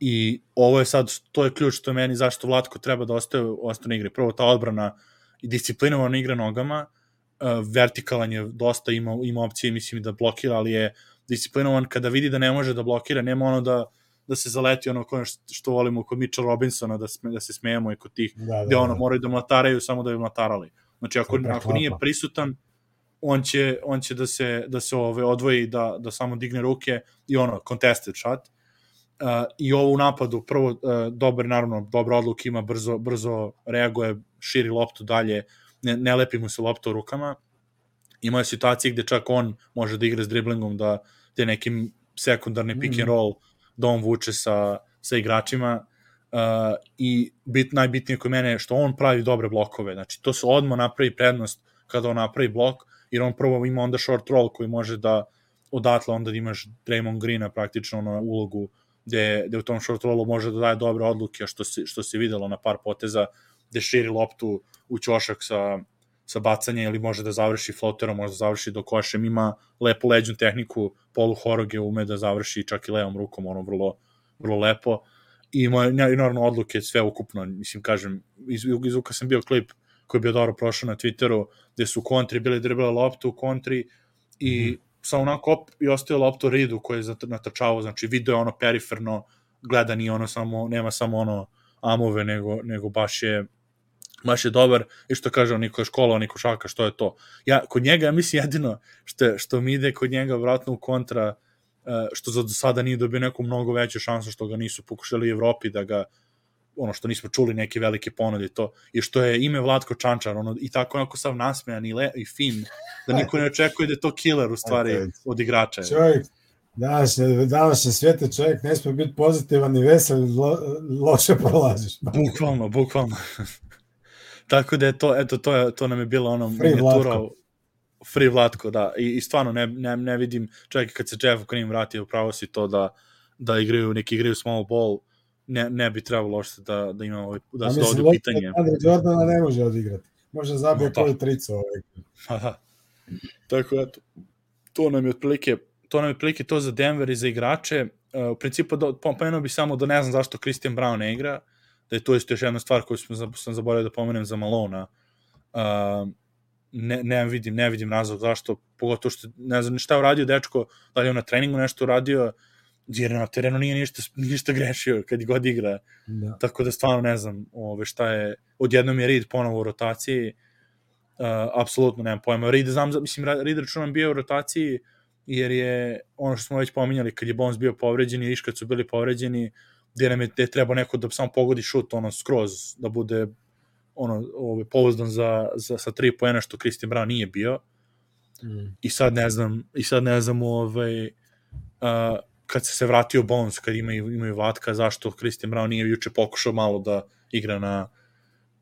I ovo je sad, to je ključ što meni zašto Vlatko treba da ostaje u ostane igri. Prvo ta odbrana i disciplinovano igra nogama, uh, vertikalan je dosta, ima, ima opcije, mislim, da blokira, ali je disciplinovan kada vidi da ne može da blokira, nema ono da, da se zaleti ono koje što, što volimo kod Mitchell Robinsona, da, sme, da se smejemo i kod tih, Da, da, gde ono da. moraju da mlataraju samo da bi mlatarali. Znači, ako, ako nije prisutan, on će, on će da se, da se ove, odvoji, da, da samo digne ruke i ono, contested shot. Uh, I ovo u napadu, prvo, uh, dobar, naravno, dobra odluka ima, brzo, brzo reaguje, širi loptu dalje, ne, ne lepi mu se lopta u rukama. Ima je situacije gde čak on može da igra s driblingom, da te nekim sekundarni pick and mm. roll da on vuče sa, sa igračima uh, i bit, najbitnije kod mene je što on pravi dobre blokove, znači to se odmah napravi prednost kada on napravi blok, jer on prvo ima onda short roll koji može da odatle onda da imaš Draymond Greena praktično na ulogu gde, gde u tom short rollu može da daje dobre odluke, što se, što se videlo na par poteza, gde širi loptu u ćošak sa, sa bacanja ili može da završi floterom, može da završi do košem, ima lepu leđnu tehniku, polu horoge ume da završi čak i levom rukom, ono vrlo, vrlo lepo. I ima naravno odluke sve ukupno, mislim kažem, iz, iz Uka sam bio klip koji je bio dobro prošao na Twitteru, gde su kontri bili dribala loptu u kontri i mm sa onako op, i ostaje loptu Ridu koji je natrčavao, znači video je ono periferno gledan i ono samo, nema samo ono amove, nego, nego baš je baš je dobar i što kaže niko je škola, niko šaka, što je to. Ja, kod njega, ja mislim jedino što, što mi ide kod njega vratno u kontra, e, što za do sada nije dobio neku mnogo veću šansu što ga nisu pokušali u Evropi da ga ono što nismo čuli neke velike ponude to i što je ime Vlatko Čančar ono i tako onako sav nasmejan i, le, i fin da niko ne očekuje da je to killer u stvari od igrača. Čovjek danas je, danas je svete čovjek ne smije biti pozitivan i vesel lo, loše prolaziš. (laughs) Bukvalno, bukvalno. (laughs) tako da je to, eto, to, je, to nam je bilo ono free Vlatko. Free Vlatko, da. I, i stvarno ne, ne, ne vidim, čovjek kad se Jeff Green vratio, upravo si to da, da igraju, neki igraju small ball, ne, ne bi trebalo uopšte da, da ima ovaj, da se dovodi u pitanje. Andre Jordana ne može odigrati. Može zabije no, koju tricu ovaj. Aha. Tako eto, to nam je otprilike to nam je otprilike to za Denver i za igrače. Uh, u principu, do, pomenuo bi samo da ne znam zašto Christian Brown ne igra, da je to isto još jedna stvar koju smo, sam zaboravio da pomenem za Malona. Uh, ne, ne vidim, ne vidim razlog zašto, pogotovo što ne znam šta je uradio dečko, da li je on na treningu nešto uradio, jer na terenu nije ništa, ništa grešio kad god igra. Da. Tako da stvarno ne znam ove, šta je, odjednom je Reed ponovo u rotaciji, uh, apsolutno nemam pojma. Reed, znam, mislim, Reed računam bio u rotaciji, jer je ono što smo već pominjali, kad je Bones bio povređen i kad su bili povređeni, gde nam je, gde treba neko da samo pogodi šut, ono, skroz, da bude ono, ove, pouzdan za, za, sa tri poena, što Christian Brown nije bio. Mm. I sad ne znam, i sad ne znam, ovaj, uh, kad se se vratio Bones, kad imaju, imaju Vatka, zašto Christian Brown nije juče pokušao malo da igra na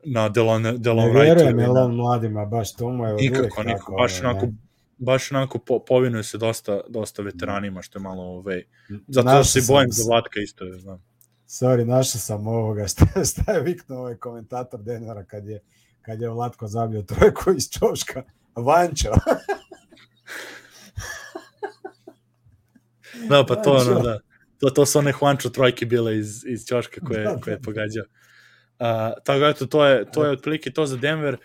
na Delon, Delon ne vjerujem Elon mladima, baš to mu je Nikako, nikako, baš onako, ne. baš onako po, povinuje se dosta, dosta veteranima, što je malo ovaj, zato da se bojim za Vlatka isto, je, znam. Sorry, našao sam ovoga, šta, (laughs) šta je viknuo ovaj komentator Denvera kad je, kad je Vlatko zabio trojku iz Čoška, Vančo. (laughs) Da, pa to ono, da. To, to su one Juancho trojke bile iz, iz Ćoška koje, da, koje je pogađao. Uh, tako eto, to je, to je otprilike to za Denver.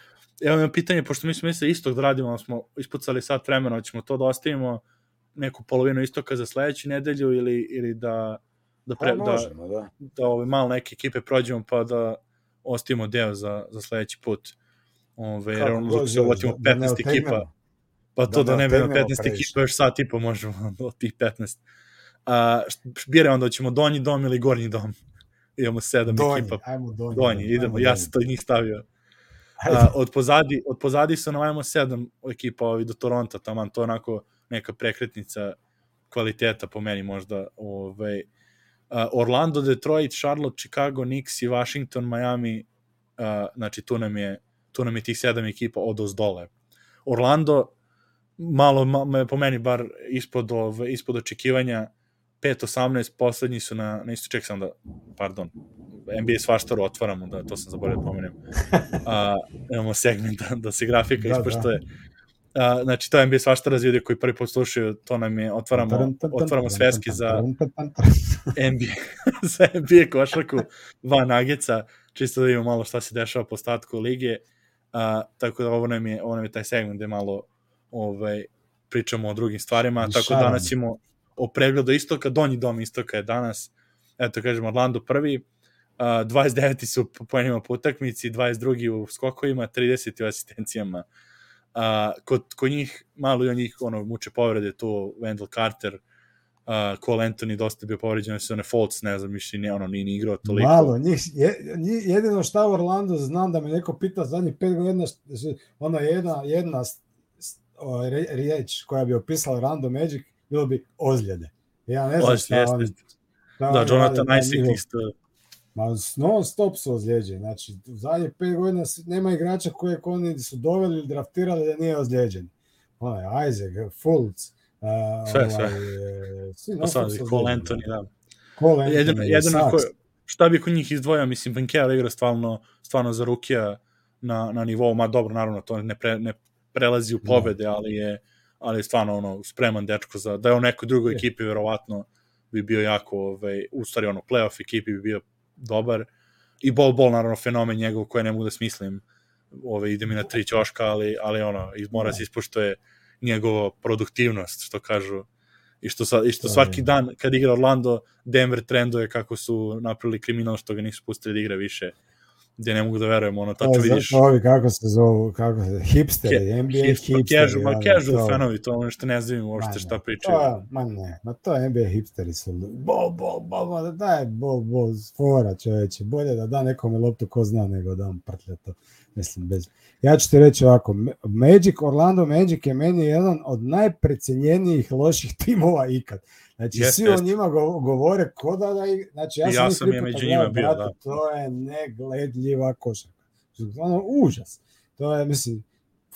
Evo imam pitanje, pošto mi smo mislili istog da radimo, smo ispucali sat vremena, ćemo to da ostavimo neku polovinu istoka za sledeću nedelju ili, ili da da, pre, pa, možemo, da, da, da ove malo neke ekipe prođemo pa da ostavimo deo za, za sledeći put. Ove, Kako, ono, se uvatimo 15 ekipa. Pa to da, da ne bi 15 ekipa, još sat i po možemo od tih 15. A, bire onda ćemo donji dom ili gornji dom. (laughs) Imamo sedam donji, ekipa. Ajmo donji. Donji, idemo, ja sam to njih stavio. A, od, pozadi, od pozadi se navajamo sedam ekipa ovi do Toronto, taman to onako neka prekretnica kvaliteta po meni možda. Ovaj, uh, Orlando, Detroit, Charlotte, Chicago, Knicks i Washington, Miami, uh, znači tu nam je tu nam je tih sedam ekipa od dole. Orlando, malo, ma, po meni bar ispod, ove, ispod očekivanja 5-18, poslednji su na, na isto ček sam da, pardon, NBA svaštaru otvaramo, da to sam zaboravio da pomenem. A, imamo segment da, da se grafika da, ispoštuje. Da. A, znači, to je NBA svaštara za ljudi koji prvi put slušaju, to nam je, otvaramo, otvaramo sveske za NBA, (laughs) za NBA košarku, dva nageca, čisto da vidimo malo šta se dešava po statku lige. A, tako da ovo nam je, ovo nam je taj segment gde malo ovaj, pričamo o drugim stvarima, I tako da danas ćemo o pregledu istoka, donji dom istoka je danas, eto kažemo Orlando prvi, 29. su po poenima po utakmici, 22. u skokovima, 30. u asistencijama. A, kod, kod njih, malo i on njih ono, muče povrede, to Wendell Carter, uh, Cole Anthony dosta bio povređen, se one Fultz, ne znam, više ne, ono, nije ni igrao toliko. Malo, njih, je, jedino šta u Orlando znam da me neko pita zadnjih pet godina, ona jedna, jedna riječ koja bi opisala Orlando Magic, bilo bi ozljede. Ja ne znam šta oni... Da, Jonathan Isaac isto. Ma non stop su ozlijeđeni. Znači, u zadnjih pet godina nema igrača koje oni su doveli ili draftirali da nije ozlijeđen. Onaj Isaac, Fultz, Uh, sve, sve. Ovaj, svi Cole Anthony, da. Cole Anthony, jedino, jedino ko, šta bi kod njih izdvojao, mislim, Bankera igra stvarno, stvarno za Rukija na, na nivou, ma dobro, naravno, to ne, pre, ne prelazi u da. pobede, ali je ali je stvarno ono spreman dečko za da je u nekoj drugoj ekipi verovatno bi bio jako ovaj u stvari ono playoff ekipi bi bio dobar. I bol bol naravno fenomen njegov koji ne mogu da smislim ovaj ide mi na tri ćoška ali ali ono mora da. se ispoštuje njegovo produktivnost, što kažu, i što, sa, i što svaki dan kad igra Orlando, Denver trenduje kako su napravili kriminal što ga nisu pustili da igra više gde ne mogu da verujem, ono, tačno vidiš... Ovi, kako se zovu, kako se, hipsteri, Ke, NBA hipsteri. Casual, ma casual to... fanovi, to ono što ne znam uopšte šta pričaju. To, ma ne, ma to NBA hipsteri su, bol, bol, bol, bol, da daj, bol, bol, fora čoveče, bolje da da nekome loptu ko zna nego da on prtlja to, mislim, bez... Ja ću ti reći ovako, Magic, Orlando Magic je meni jedan od najprecenjenijih loših timova ikad. Znači, jest, svi jest. o njima govore ko da da... Znači, ja, ja sam je među njima bio, da. To je negledljiva košarka. Ono, užas. To je, mislim,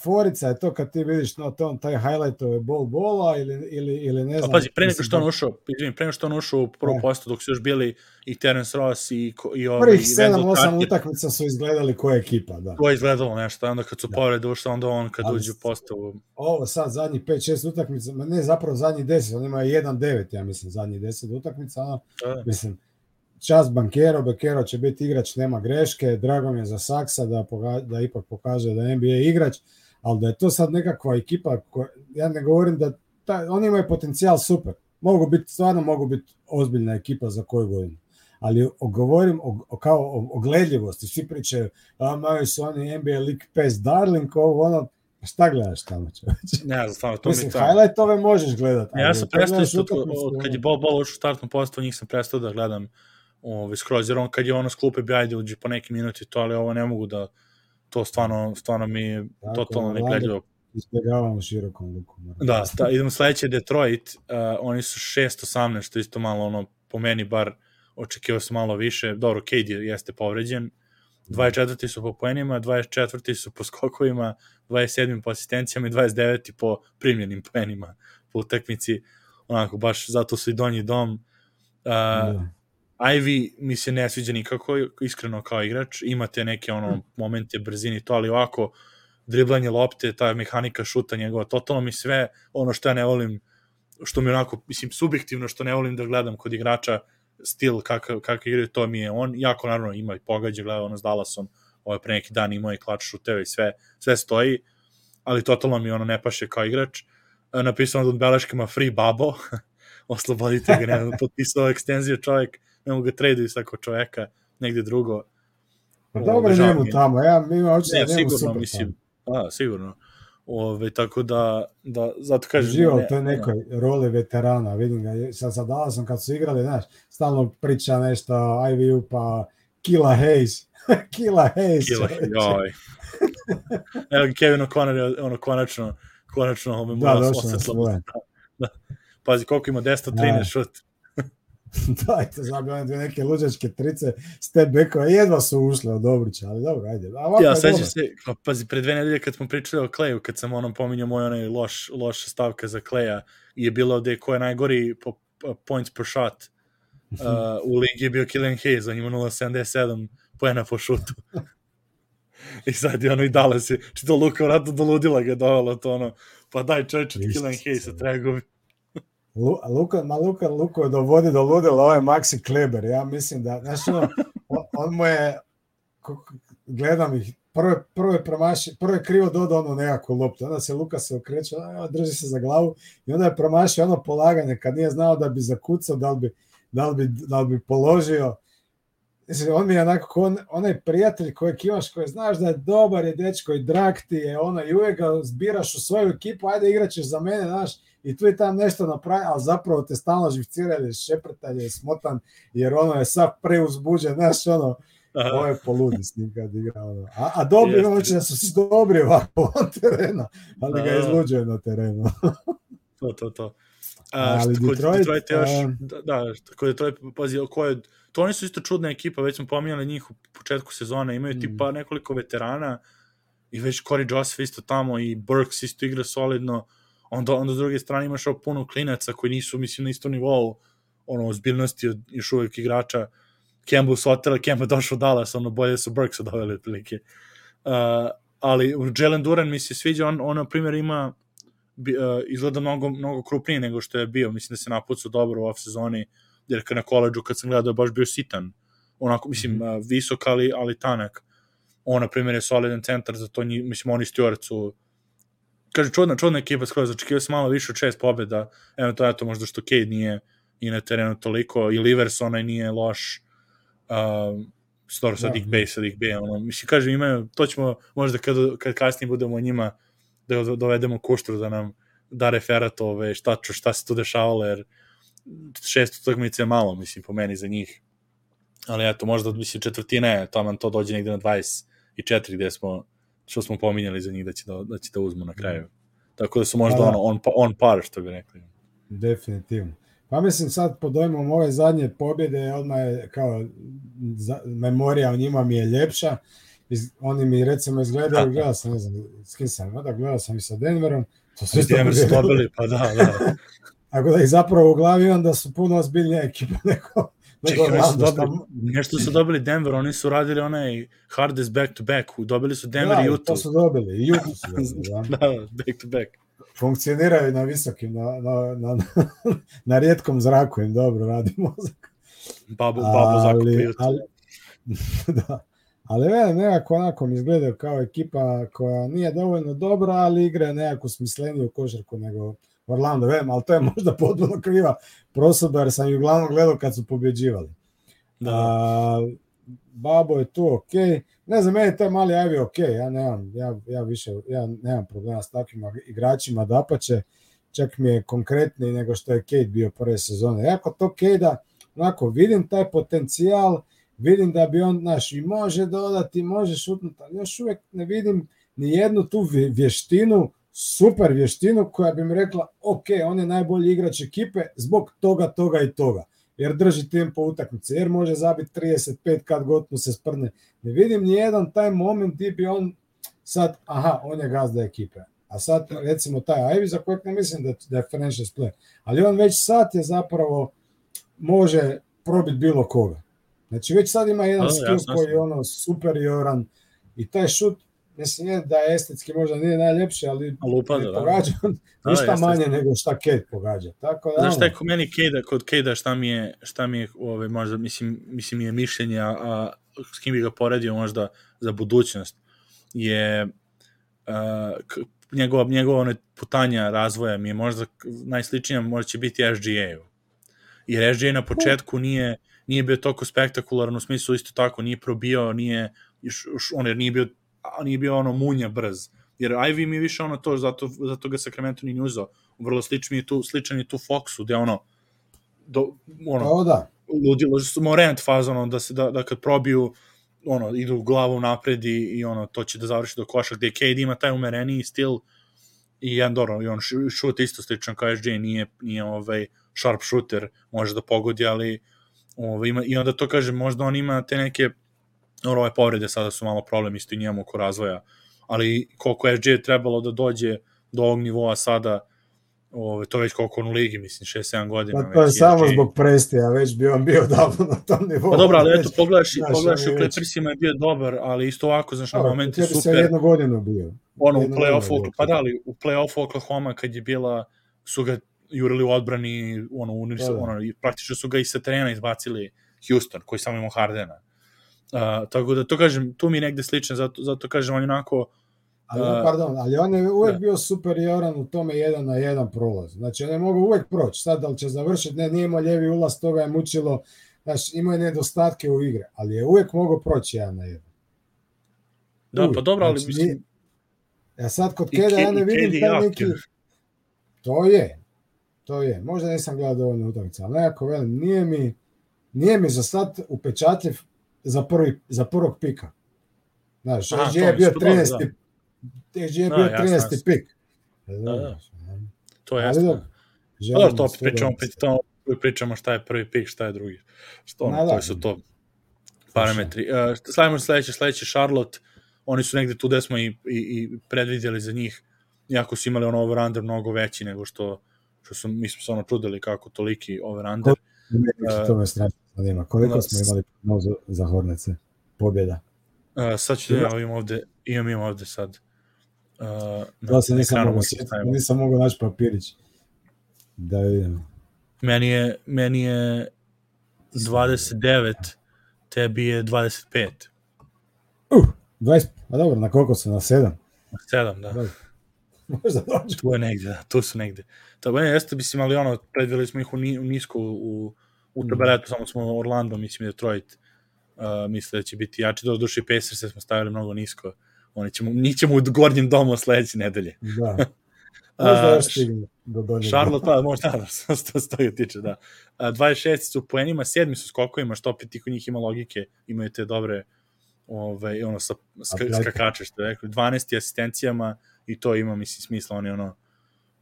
forica je to kad ti vidiš no, to, taj highlightove bol bola ili, ili, ili ne znam. A pazi, pre nego što on da- ušao, izvim, pre nego što on ušao u prvo posto dok su još bili i Terence Ross i, i ovaj... Prvih 7-8 utakmica su izgledali koja ekipa, da. To je izgledalo nešto, onda kad su da. povrede ušao, onda on kad Ali, uđe u postavu... Ovo sad, zadnji 5-6 utakmica, ne zapravo zadnji 10, on ima 1-9, ja mislim, zadnji 10 utakmica, ono, da. mislim, čas Bankero, Bankero će biti igrač, nema greške, drago mi je za Saksa da, poga, da ipak pokaže da je NBA igrač, ali da je to sad nekakva ekipa, koja, ja ne govorim da ta, oni imaju potencijal super, mogu biti, stvarno mogu biti ozbiljna ekipa za koju godinu. Ali govorim o, o, kao o, o gledljivosti, svi pričaju, a maju su oni NBA League Pass Darling, ovo ono, šta gledaš tamo čovječe? Ne, stvarno, to Mislim, mi to... highlightove možeš gledati. Ja sam prestao isto, kad je Bol Bol ušao u startnu postavu, njih sam prestao da gledam ovaj, skroz, jer on kad je ono sklupe bi ajde uđi po neki minuti to, ali ovo ne mogu da, to stvarno, stvarno mi je Tako, totalno negledljivo. Izbjegavamo širokom luku. Da, sta, idemo sledeće Detroit, uh, oni su 6-18, što isto malo ono, po meni bar očekivao sam malo više, dobro, Cade jeste povređen, 24. su po poenima, 24. su po skokovima, 27. po asistencijama i 29. po primljenim poenima po utakmici, onako baš zato su i donji dom. Uh, da. Ivy mi se ne sviđa nikako, iskreno kao igrač, imate neke ono hm. momente brzini to, ali ovako driblanje lopte, ta mehanika šuta njegova, totalno mi sve ono što ja ne volim, što mi onako, mislim, subjektivno što ne volim da gledam kod igrača stil kakav, kakav igraju, to mi je on, jako naravno ima i pogađa, gleda ono s Dallasom, ovaj pre neki dan imao i klač šuteve i sve, sve stoji, ali totalno mi ono ne paše kao igrač. E, napisao na beleškama free babo, (laughs) oslobodite ga, ne, potpisao ekstenziju čovjek, ne mogu ga traduju svako čoveka negde drugo. Pa dobro je njemu tamo, ja mi ima oči ne, sigurno, super mislim, tamo. a, sigurno. Ove, tako da, da zato kažem... Živo u toj nekoj ne. roli veterana, vidim ga, sad sad dala sam kad su igrali, znaš, stalno priča nešto, IVU pa Kila Hayes, (laughs) Kila Hayes. Kila, joj. (laughs) Evo Kevin O'Connor ono konačno, konačno ome da, mora osjetla. Da. Pazi koliko ima 10 13 šut. (laughs) dajte, one neke luđačke trice, step backova, jedva su ušle od Dobrića, ali dobro, ajde. A ja, sećam se, pa, pazi, pre dve nedelje kad smo pričali o Kleju, kad sam onom pominjao moj onaj loš, loš stavka za Kleja, je bilo ovde ko je najgori po, po points per shot uh, u ligi je bio Killian Hayes, on ima 0.77 poena po šutu. (laughs) I sad je ono i dale se, to Luka vratno doludila ga dovela to ono, pa daj čovječe, Killian Hayes, treba gubi. Luka, ma Luka, Luka dovodi do ludila ovaj Maxi Kleber, ja mislim da, znaš ono, on, on mu je, gledam ih, prvo je promaši, prvo je krivo dodao ono nekakvu loptu, onda se Luka se okreće, drži se za glavu i onda je promašio ono polaganje kad nije znao da bi zakucao, da li bi, da li bi, da li bi položio. Mislim, on mi je onako on, onaj prijatelj kojeg imaš, koji znaš da je dobar, je dečko i drag ti je, ono, i uvijek ga zbiraš u svoju ekipu, ajde igraćeš za mene, znaš, i tu i tam nešto napravi, ali zapravo te stalno živcira ili šeprtalj je smotan, jer ono je sad preuzbuđen, znaš, ono, Aha. ovo je poludi s njim kad igra. Ono. A, a dobri, ono da su svi dobri ovako on terenu, ali ga izluđuje na terenu. (laughs) to, to, to. A, ali što, Detroit, Detroit još, a... da, da, tako Detroit, pazi, ko je, to oni su isto čudna ekipa, već smo pominjali njih u početku sezone, imaju mm. tipa nekoliko veterana i već Corey Joseph isto tamo i Burks isto igra solidno, onda, onda s druge strane imaš ovo puno klinaca koji nisu, mislim, na istom nivou ono, ozbiljnosti od još uvijek igrača Campbell su otela, Campbell došao Dallas, ono bolje su Burks doveli otprilike. Uh, ali Jalen Duran mi se sviđa, on, on na primjer ima bi, uh, izgleda mnogo, mnogo krupnije nego što je bio, mislim da se napucao dobro u off sezoni, jer na koleđu kad sam gledao je baš bio sitan, onako, mislim, mm -hmm. uh, visok, ali, ali tanak. On, na primjer, je solidan centar, za to, mislim, oni Stewart su kaže, čudna, čudna ekipa skroz, očekivao sam malo više od šest pobjeda, evo to, eto, možda što Cade nije i na terenu toliko, i Livers onaj nije loš, um, stvar sa da. Dick Bay, sa Dick Bay, ono, mislim, kažem, imaju, to ćemo možda kad, kad kasnije budemo njima da dovedemo kuštru da nam da referat ove, šta, šta se tu dešavalo, jer šest utakmice je malo, mislim, po meni za njih. Ali eto, možda, mislim, četvrtina je, tamo to dođe negde na 24, gde smo, što smo pominjali za njih da će da, da, će da uzmu na kraju. Mm. Tako da su možda da, da. ono, on, on par, što bi rekli. Definitivno. Pa mislim sad po dojmom ove zadnje pobjede odmah je kao za, memorija o njima mi je ljepša. Iz, oni mi recimo izgledaju, gledao sam, ne znam, s kim sam, da, gledao sam i sa Denverom. To su Denver su dobili, pa da, da. (laughs) Tako da ih zapravo u glavi imam da su puno ozbiljnija ekipa (laughs) nego, Čekaj, nego su dobili, nešto su dobili Denver, oni su radili onaj hardest back to back, dobili su Denver da, i Utah. to su dobili, i Utah su (laughs) dobili, da. da, back to back funkcioniraju na visokim, na, na, na, (laughs) na rijetkom zraku im dobro radi mozak. Babu, babu ali, ali, (laughs) da. Ali ne, nekako onako mi izgledaju kao ekipa koja nije dovoljno dobra, ali igra nekako smisleniju košarku nego Orlando, vem, ali to je (laughs) možda potpuno kriva prosoba, jer sam ih uglavnom gledao kad su pobjeđivali. Da. A, Babo je tu ok. Ne znam, meni taj mali Ivy ok, ja nemam, ja, ja više, ja nemam problema s takvim igračima, dapače, čak mi je konkretniji nego što je Kate bio prve sezone. Ja kod to Kate-a, onako, vidim taj potencijal, vidim da bi on, znaš, i može dodati, može šutnuti, ali još uvek ne vidim ni jednu tu vještinu, super vještinu koja bi mi rekla, ok, on je najbolji igrač ekipe zbog toga, toga i toga jer drži tempo utakmice, jer može zabiti 35 kad god mu se sprne. Ne vidim ni jedan taj moment gdje bi on sad, aha, on je gazda ekipe. A sad, recimo, taj Ivy, za kojeg ne mislim da, da je franchise player, ali on već sad je zapravo, može probiti bilo koga. Znači, već sad ima jedan skill koji je ono superioran i taj šut mislim da je estetski možda nije najljepši, ali Lupa, da, pogađa da, (laughs) ništa da, manje nego šta Kate pogađa. Tako da, Znaš šta je kod meni Kate, kod Kate šta mi je, šta mi je ove, možda, mislim, mislim je mišljenje, a s kim bi ga poredio možda za budućnost, je uh, njegova, njegova one putanja razvoja mi je možda najsličnija možda će biti SGA-u. Jer SGA na početku nije, nije bio toliko spektakularan u smislu isto tako, nije probio, nije, on nije bio a nije bio ono munja brz. Jer Ivy mi je više ono to, zato, zato ga Sacramento nije uzao. Vrlo sličan je tu, sličan je tu Foxu, gde ono, do, ono, o, da. ludilo, Morant faz, ono, da, se, da, da kad probiju, ono, idu u glavu napred i, i ono, to će da završi do koša, gde KD ima taj umereniji stil i jedan dobro, i on šut isto sličan kao SJ, nije, nije ovaj sharp shooter, može da pogodi, ali ovaj, ima, i onda to kaže, možda on ima te neke Dobro, ove povrede sada su malo problem isto i njemu oko razvoja, ali koliko SG je trebalo da dođe do ovog nivoa sada, ove, to već koliko on u ligi, mislim, 6-7 godina. Pa to je samo SG. zbog prestija, već bi on bio (laughs) davno na tom nivou. Pa dobro, ali eto, pogledaš, znaš, pogledaš u Clippersima je bio dobar, ali isto ovako, znaš, na moment je super. jednu godinu bio. Ono, u play-offu, pa da, ali u play-offu Oklahoma kad je bila, su ga jurili u odbrani, ono, u, da, da. ono, praktično su ga i sa terena izbacili Houston, koji samo imao Hardena Uh, tako da to kažem, tu mi negde slično, zato, zato kažem, on onako... Ali, uh, pardon, ali on je uvek da. bio superioran u tome jedan na jedan prolaz. Znači, on je mogao uvek proći. Sad, da li će završiti, ne, nije imao ljevi ulaz, toga je mučilo. Znaš, imao je nedostatke u igre, ali je uvek mogao proći jedan na jedan. Da, uvijek. pa dobro, ali znači, mislim... Ja sad kod Keda ja ne vidim taj neki... To je, to je. Možda nisam gledao dovoljno utakmice, ali nekako velim, nije mi, nije mi za sad upečatljiv za, prvi, za prvog pika. Znaš, Aha, je bio 13. Da. je bio 13. pik. Da, da. To je jasno. Pa da, to opet pričamo, to pričamo šta je prvi pik, šta je drugi. Što, no, to su to parametri. Uh, slavimo sledeće, sledeće Charlotte, oni su negde tu gde smo i, i, i predvidjeli za njih, iako su imali ono over-under mnogo veći nego što, što su, mi smo se ono čudili kako toliki over-under. Uh, to me strašno zanima. Koliko smo imali prognozu za Hornece? Pobjeda. Uh, sad ću da ja imam ovde, imam, imam ovde sad. Uh, da se nisam mogu, nisam mogu naći papirić. Da vidim. Meni je, meni je 29, tebi je 25. Uh, 20, a dobro, na koliko su, na 7? Na 7, da. Dobro. (laughs) Možda dođu. Tu je negde, da, tu su negde. Tako ne, jeste, mislim, ali ono, predvili smo ih u, u nisko u, u mm. taberetu, mm. samo smo Orlando, mislim, Detroit, uh, misle da će biti jači, do duše Pacers smo stavili mnogo nisko. Oni ćemo, njih ćemo u gornjem domu sledeće nedelje. Da. (laughs) Možda do donjeg. Charlotte, pa, možda, da, (laughs) što se toga tiče, da. Uh, 26 su poenima, sedmi su skokovima, što opet i kod njih ima logike, imaju te dobre ovaj, ono, sa, ska, skakače, što je rekli, 12 asistencijama i to ima, mislim, smisla, oni ono,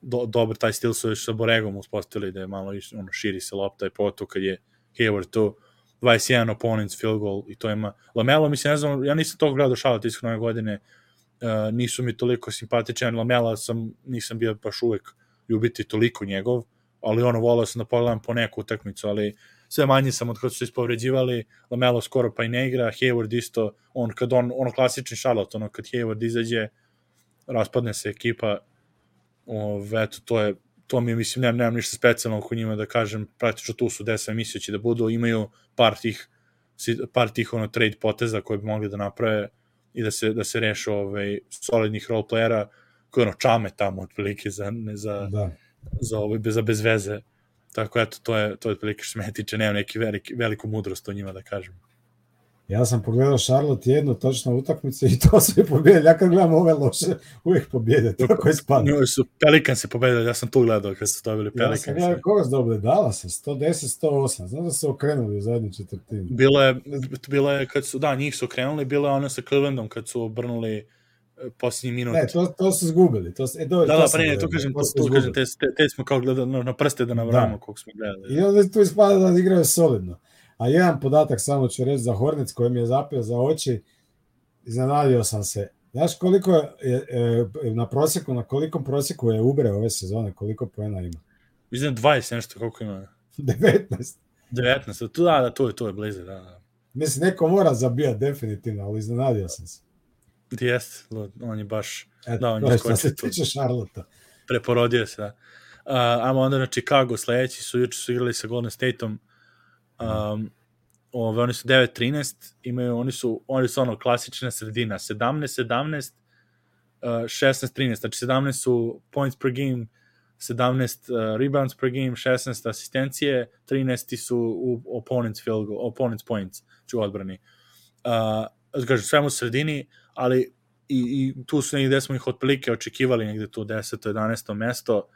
do, dobro, taj stil su još sa Boregom uspostavili da je malo ono, širi se lopta i potu kad je Hayward tu, 21 opponents field goal i to ima. Lamelo, mislim, ne znam, ja nisam tog gledao šalat iskreno godine, uh, nisu mi toliko simpatičan, Lamela sam, nisam bio baš uvek ljubiti toliko njegov, ali ono, volao sam da pogledam po neku utakmicu, ali sve manje sam od kada su se ispovređivali, Lamelo skoro pa i ne igra, Hayward isto, on kad on, ono klasični Charlotte, ono kad Hayward izađe, raspadne se ekipa, ove, eto, to je, to mi mislim, nemam, nemam ništa specijalno oko njima da kažem, praktično tu su desa emisije će da budu, imaju par tih, par tih ono, trade poteza koje bi mogli da naprave i da se, da se reše ovaj, solidnih roleplayera koji ono čame tamo otprilike za, ne za, da. za, ovaj, za bez veze. Tako eto, to je, to je otprilike što me tiče, nemam neki veliki, veliku mudrost o njima da kažem. Ja sam pogledao Charlotte jednu točno utakmicu i to (laughs) sve pobjede. Ja kad gledam ove loše, uvijek pobjede. Tako je spada. Njoj su Pelikan se pobjedili, ja sam tu gledao kad su dobili Pelikan. Ja sam gledao koga su dobili, Dallas 110-108. Znam da su okrenuli u zadnji četvrtini. Bilo je, bilo je kad su, da, njih su okrenuli, bilo je ono sa Clevelandom kad su obrnuli e, posljednji minut. Ne, to, to su zgubili. To, e, do, da, da, pa ne, to kažem, to, to, kažem, te, te, te smo kao gledali na, prste da navramo da. koliko smo gledali. I onda tu ispada da igraju solidno. A jedan podatak samo ću reći za Hornec koji mi je zapio za oči, iznenadio sam se. Znaš koliko je, je, na prosjeku, na kolikom prosjeku je Ubre ove sezone, koliko poena ima? Mislim 20 nešto koliko ima. (laughs) 19. 19, tu da, da, to je, to je blizu, da, da. Mislim, neko mora zabijati definitivno, ali iznenadio sam se. Jest, on je baš, Et, da, on je skočio se tiče Charlotte. Preporodio se, da. Uh, ajmo onda na Chicago, sledeći su, juče su igrali sa Golden Stateom, Um, ove, oni su 9-13, imaju, oni su, oni su ono klasična sredina, 17-17, uh, 16-13, znači 17 su points per game, 17 uh, rebounds per game, 16 asistencije, 13 su u opponents field goal, opponents points, znači u odbrani. Uh, kažem, svemu sredini, ali i, i tu su negdje gde smo ih otprilike očekivali, negde tu 10. 11. mesto,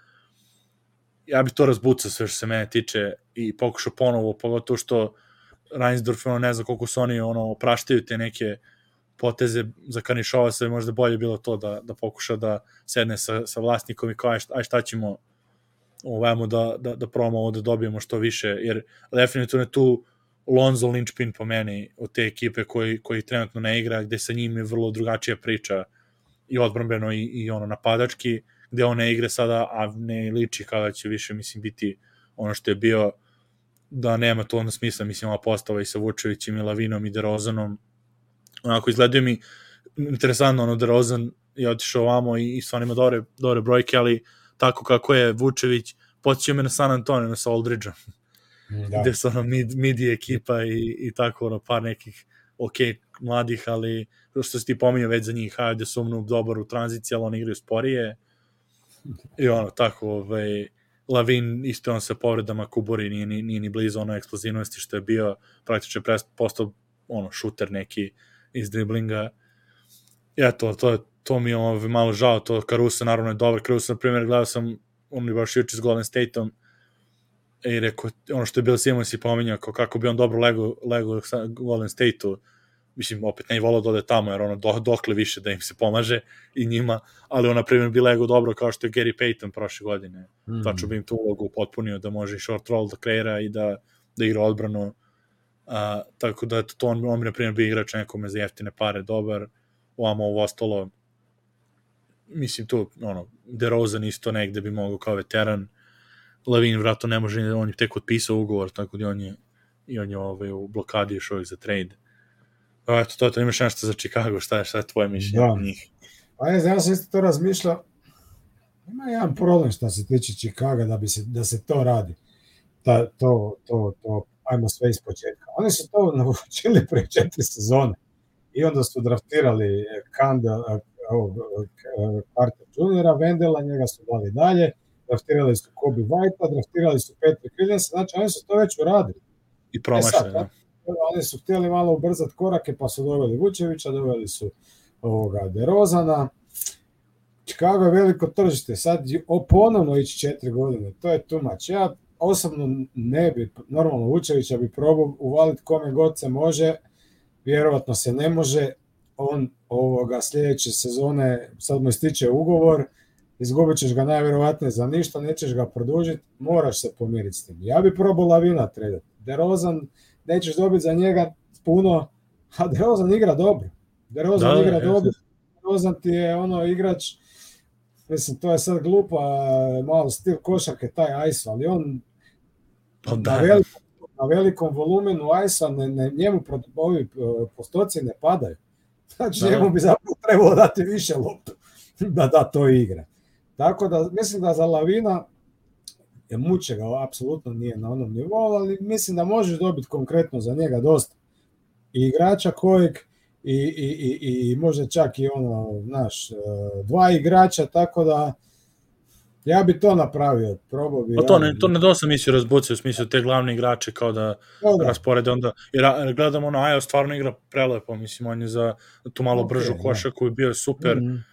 ja bih to razbucao sve što se mene tiče i pokušao ponovo, pogotovo što Reinsdorf ono, ne zna koliko su oni ono, opraštaju te neke poteze za Kanišova sve možda bolje bilo to da, da pokuša da sedne sa, sa vlasnikom i kao aj šta, aj šta ćemo ovajmo da, da, da probamo ovo da dobijemo što više, jer definitivno je tu Lonzo Lynchpin po meni od te ekipe koji, koji trenutno ne igra, gde sa njim je vrlo drugačija priča i odbrambeno i, i ono napadački, gde on ne igre sada, a ne liči kada će više, mislim, biti ono što je bio da nema to onda smisla, mislim, ova postava i sa Vučevićem i Lavinom i Derozanom, onako izgledaju mi interesantno, ono, Derozan je otišao ovamo i, i stvarno ima dobre, dobre brojke, ali tako kako je Vučević, podsjeća me na San Antonio, na sa Aldridgeom, (laughs) da. gde su ono mid, midi ekipa i, i tako ono par nekih ok, mladih, ali što se ti pominio već za njih, hajde su ono dobar u tranziciji, ali oni igraju sporije, I ono, tako, ovaj, Lavin isto on sa povredama Kubori nije, nije, nije ni blizu ono eksplozivnosti što je bio, praktično je postao ono, šuter neki iz driblinga. Eto, to, to mi je ovo, malo žao, to Caruso naravno je dobar, Caruso, na primjer, gledao sam on je baš juče s Golden State-om i rekao, ono što je Bill Simmons i pominjao, kako bi on dobro lego, lego Golden State-u, mislim, opet ne volao da ode tamo, jer ono, do, dokle više da im se pomaže i njima, ali on, na primjer, bi lego dobro kao što je Gary Payton prošle godine. Mm. Tačno bi im tu ulogu potpunio da može i short roll da kreira i da, da igra odbranu. A, tako da, to on, on bi, na primjer, bi igrač nekome za jeftine pare dobar, ovamo ovo ostalo, mislim, tu, ono, DeRozan isto negde bi mogao kao veteran, Lavin vratno ne može, on je tek otpisao ugovor, tako da on je i on je ovaj, u blokadi još uvijek za trade. Pa eto, to, to imaš nešto za Chicago, šta je, šta je tvoje mišljenje da. njih? Pa ne znam, ja sam isto to razmišljao, ima jedan problem što se tiče Chicago da, bi se, da se to radi. Ta, to, to, to, ajmo sve iz početka. Oni su to naučili pre četiri sezone i onda su draftirali Kanda, Carter Juniora, Vendela, njega su dali dalje, draftirali su Kobe White, draftirali su Patrick Williams, znači oni su to već uradili. I promašali, e da oni su htjeli malo ubrzati korake, pa su doveli Vučevića, doveli su ovoga Derozana. Chicago je veliko tržište, sad ponovno ići četiri godine, to je tumač. Ja osobno ne bi, normalno Vučevića bi probao uvaliti kome god se može, vjerovatno se ne može, on ovoga sljedeće sezone, sad mu ističe ugovor, izgubit ćeš ga najvjerovatnije za ništa, nećeš ga produžiti, moraš se pomiriti s tim. Ja bi probao Lavina tredati. Derozan, nećeš dobiti za njega puno, a DeRozan igra dobro. DeRozan da, igra dobro, DeRozan ti je ono igrač, mislim, to je sad glupa, malo stil košarke, taj ISO, ali on pa da. na, velikom, na velikom volumenu ISO, ne, ne, njemu ovi e, postoci ne padaju. Znači, da. njemu bi zapravo trebalo dati više loptu (laughs) da da to igra. Tako da, mislim da za Lavina muče ga, apsolutno nije na onom nivou, ali mislim da možeš dobiti konkretno za njega dosta i igrača kojeg i, i, i, i možda čak i ono, znaš, e, dva igrača, tako da ja bi to napravio, probao bi. Pa to ne, to ne dosta mislio razbuci u smislu te glavne igrače kao da, da. rasporede onda, jer gledamo ono, Ajo stvarno igra prelepo, mislim, on je za tu malo okay, bržu da. košaku i bio super. Mm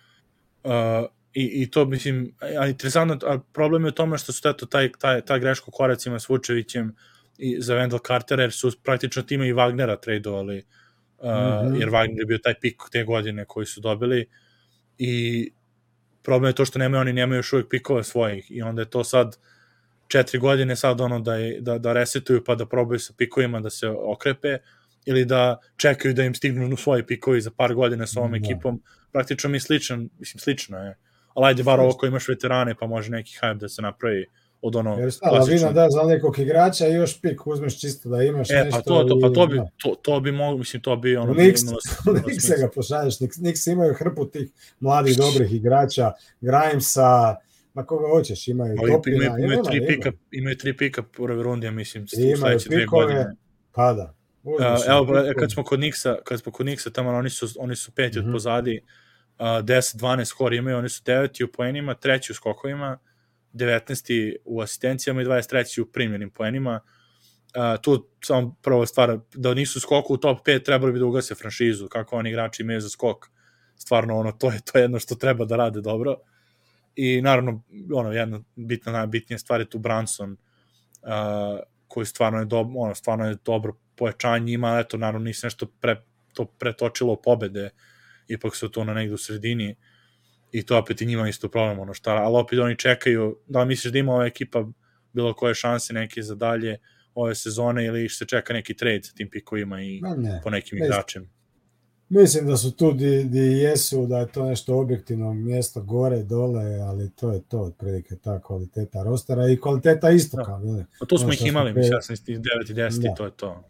-hmm. uh, I, i to, mislim, a interesantno, a problem je u tome što su eto taj, taj, taj greško koracima s Vučevićem i za Wendell Carter, jer su praktično tima i Wagnera tradovali, uh, mm -hmm. jer Wagner je bio taj pik te godine koji su dobili i problem je to što nemaju, oni nemaju još uvijek pikova svojih i onda je to sad četiri godine sad ono da, je, da, da resetuju pa da probaju sa pikovima da se okrepe ili da čekaju da im stignu svoji pikovi za par godina sa ovom da. ekipom, praktično mi sličan, mislim slično je ali ajde bar ovo ko imaš veterane, pa može neki hype da se napravi od ono Jer šta, klasično. da za nekog igrača i još pik uzmeš čisto da imaš e, nešto. E, pa to, to, pa to bi, da. to, to bi mogu, mislim, to bi ono... Niks, (laughs) Niks ga pošalješ, Niks, Niks imaju hrpu tih mladih dobrih igrača, Grimesa, ma koga hoćeš, imaju Ali Topina, imaju, imaju, tri ima. pika, imaju tri pika prve runde, mislim, u sledeće dve godine. Pa da. Uh, evo, kad smo kod Niksa, kad smo kod Niksa, tamo oni su, oni su peti mm -hmm. od mhm. pozadi, 10-12 skor imaju, oni su deveti u poenima, treći u skokovima, 19. u asistencijama i 23. u primljenim poenima. Tu samo prvo stvar, da nisu skoku u top 5, trebali bi da ugase franšizu, kako oni igrači imaju za skok. Stvarno, ono, to je to jedno što treba da rade dobro. I naravno, ono, jedna bitna, najbitnija stvar je tu Branson, uh, koji stvarno je, dobro, ono, stvarno je dobro pojačanje ima, eto, naravno, nisi nešto pre, to pretočilo pobede, uh, ipak su to na negde u sredini i to opet i njima isto problem, ono šta, ali opet oni čekaju, da li misliš da ima ova ekipa bilo koje šanse neke za dalje ove sezone ili se čeka neki trade sa tim pikovima i ne, po nekim ne, igračima? Mislim da su tu di, di jesu, da je to nešto objektivno mjesto gore, dole, ali to je to otprilike ta kvaliteta rostera i kvaliteta istoka. Da. Pa tu smo ih imali, mislim, ja sam 9 i 10 da. i to je to.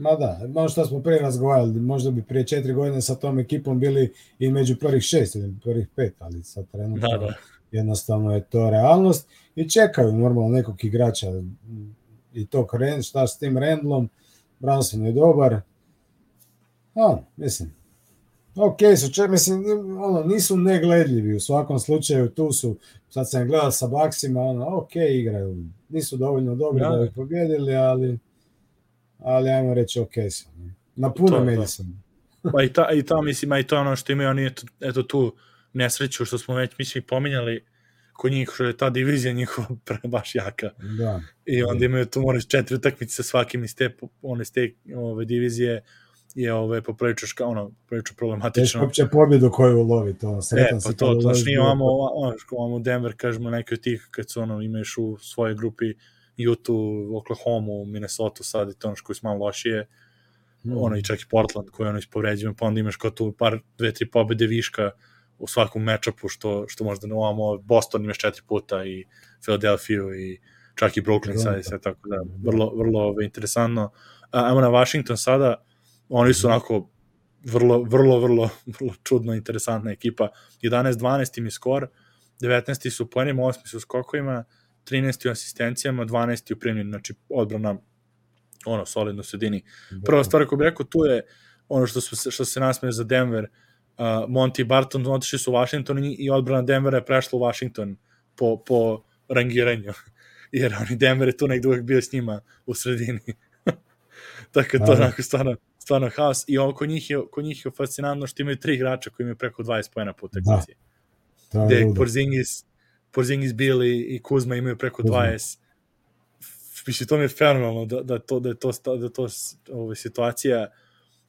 Ma da, ono što smo prije razgovarali, možda bi prije četiri godine sa tom ekipom bili i među prvih šest ili prvih pet, ali sad trenutno da, da. jednostavno je to realnost i čekaju normalno nekog igrača i to šta s tim Rendlom, Branson je dobar, a, mislim, Ok, su če, mislim, ono, nisu negledljivi u svakom slučaju, tu su, sad sam gledao sa Baksima, ono, ok, igraju, nisu dovoljno dobri ja. da bi pobjedili, ali, ali ajmo reći ok su. Na puno meni sam. Pa i ta, i ta, mislim, a i to ono što imaju oni, eto, eto tu nesreću što smo već, mislim, pominjali, kod njih, što je ta divizija njihova (laughs) baš jaka. Da. I onda imaju tu moraš četiri utakmice sa svakim iz te, one, iz te ove, divizije, je ove poprilično ono poprilično problematično. Teško će pobjedu koju ulovi to. Sretan e, pa to, to što imamo, ono, imamo Denver, kažemo, neki od tih, kad su ono, imaš u svojoj grupi Utah, Oklahoma, Minnesota sad i to ono što su malo lošije, mm. ono i čak i Portland koji ono ispovređujem, pa onda imaš kao tu par, dve, tri pobede viška u svakom mečapu, što, što možda ne ovamo, Boston imaš četiri puta i Philadelphia i čak i Brooklyn sad i sve tako da, vrlo, vrlo ove, interesantno. A, ajmo na Washington sada, Oni su onako vrlo, vrlo, vrlo, vrlo čudno interesantna ekipa. 11-12 im je skor, 19 su poenima, 8 su skokovima, 13 u asistencijama, 12 u primljenju, znači odbrana ono, solidno u sredini. Prva stvar koju bih rekao, tu je ono što, su, što se nasmeje za Denver, uh, Monty Barton otišli su u Washington i odbrana Denvera je prešla u Washington po, po rangiranju, (laughs) jer oni Denver je tu negde uvek bio s njima u sredini. (laughs) Tako da to onako stvarno stvarno haos i oko njih je, oko njih je fascinantno što imaju tri igrača koji imaju preko 20 pojena po utakmici. Da. Gde Porzingis, Porzingis Billy i Kuzma imaju preko Kuzma. 20. Mislim, to mi je fenomenalno da, da, to, da je to, da to ova situacija.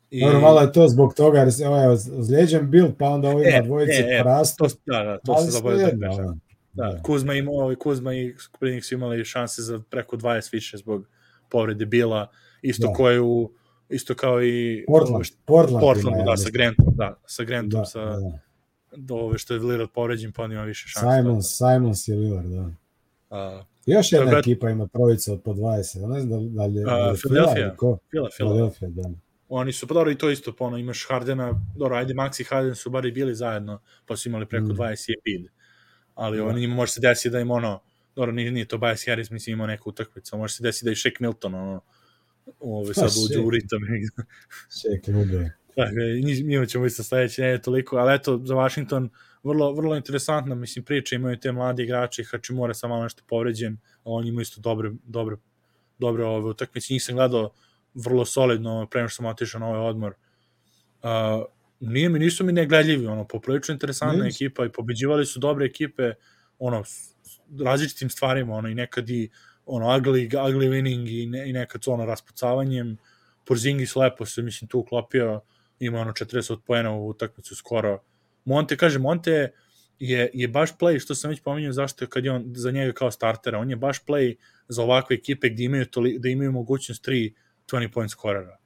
I... Dobro, malo je to zbog toga, jer se ovaj, zlijeđen bil, pa onda ovima e, dvojice e, e, prastu. To, da, da, to se zaboravio da kažem. Da, da, Kuzma, ima, ovaj, Kuzma i Kuprinik su imali šanse za preko 20 više zbog povrede Bila, isto da. koje u isto kao i Portland, Portland, Portland ima, da, sa Grantom, da, sa Grantom, da, sa da. Do ove što je Lillard povređen, pa on ima više šanse. Simons, Simons je Lillard, da. A, Još jedna ekipa ima trojica od po 20, ne znam da li je... A, Philadelphia, Philadelphia, da. Oni su, pa dobro, i to isto, pa ono, imaš Hardena, dobro, ajde, Max i Harden su bar i bili zajedno, pa su imali preko mm. 20 i Embiid. Ali da. oni može se desiti da im ono, dobro, nije, nije to Bias Harris, mislim, imao neku utakmicu, može se desiti da i Shaq Milton, ono, ove, sad uđe u ritam. Čekaj, uđe. Dakle, mi ćemo isto sledeće ne toliko, ali eto, za Washington vrlo, vrlo interesantna, mislim, priča, imaju te mladi igrači, Hačimura sam malo nešto povređen, oni imaju isto dobre, dobre, dobre ove utakmice, njih sam gledao vrlo solidno, prema što sam otišao na ovaj odmor. Uh, nije mi, nisu mi negledljivi, ono, poprilično interesantna Nis. ekipa i pobeđivali su dobre ekipe, ono, različitim stvarima, ono, i nekad i ono, ugly, ugly winning i, ne, i nekad ono raspucavanjem. Porzingis lepo se, mislim, tu uklopio, ima ono 40 poena u utakmicu skoro. Monte, kaže, Monte je, je baš play, što sam već pominjao, zašto je kad je on za njega kao startera, on je baš play za ovakve ekipe gde imaju, toli, da imaju mogućnost 3 20 point skorera.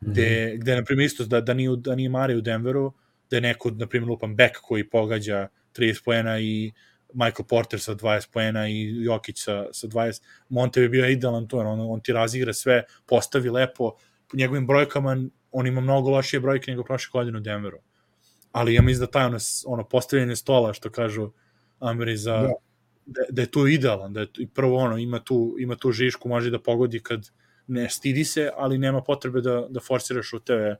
Gde, mm -hmm. gde na primjer, isto da, da, nije, da nije Mari u Denveru, da je neko, na primjer, lupan back koji pogađa 30 poena i Michael Porter sa 20 poena i Jokić sa, sa 20. Monte bi bio idealan to, on, on ti razigra sve, postavi lepo, po njegovim brojkama on ima mnogo lošije brojke nego prošle godine u Denveru. Ali ja mislim da taj ono, ono postavljanje stola, što kažu Ameri za... Da. Da, da je tu idealan, da je tu, prvo ono, ima tu, ima tu žišku, može da pogodi kad ne stidi se, ali nema potrebe da, da forsiraš u tebe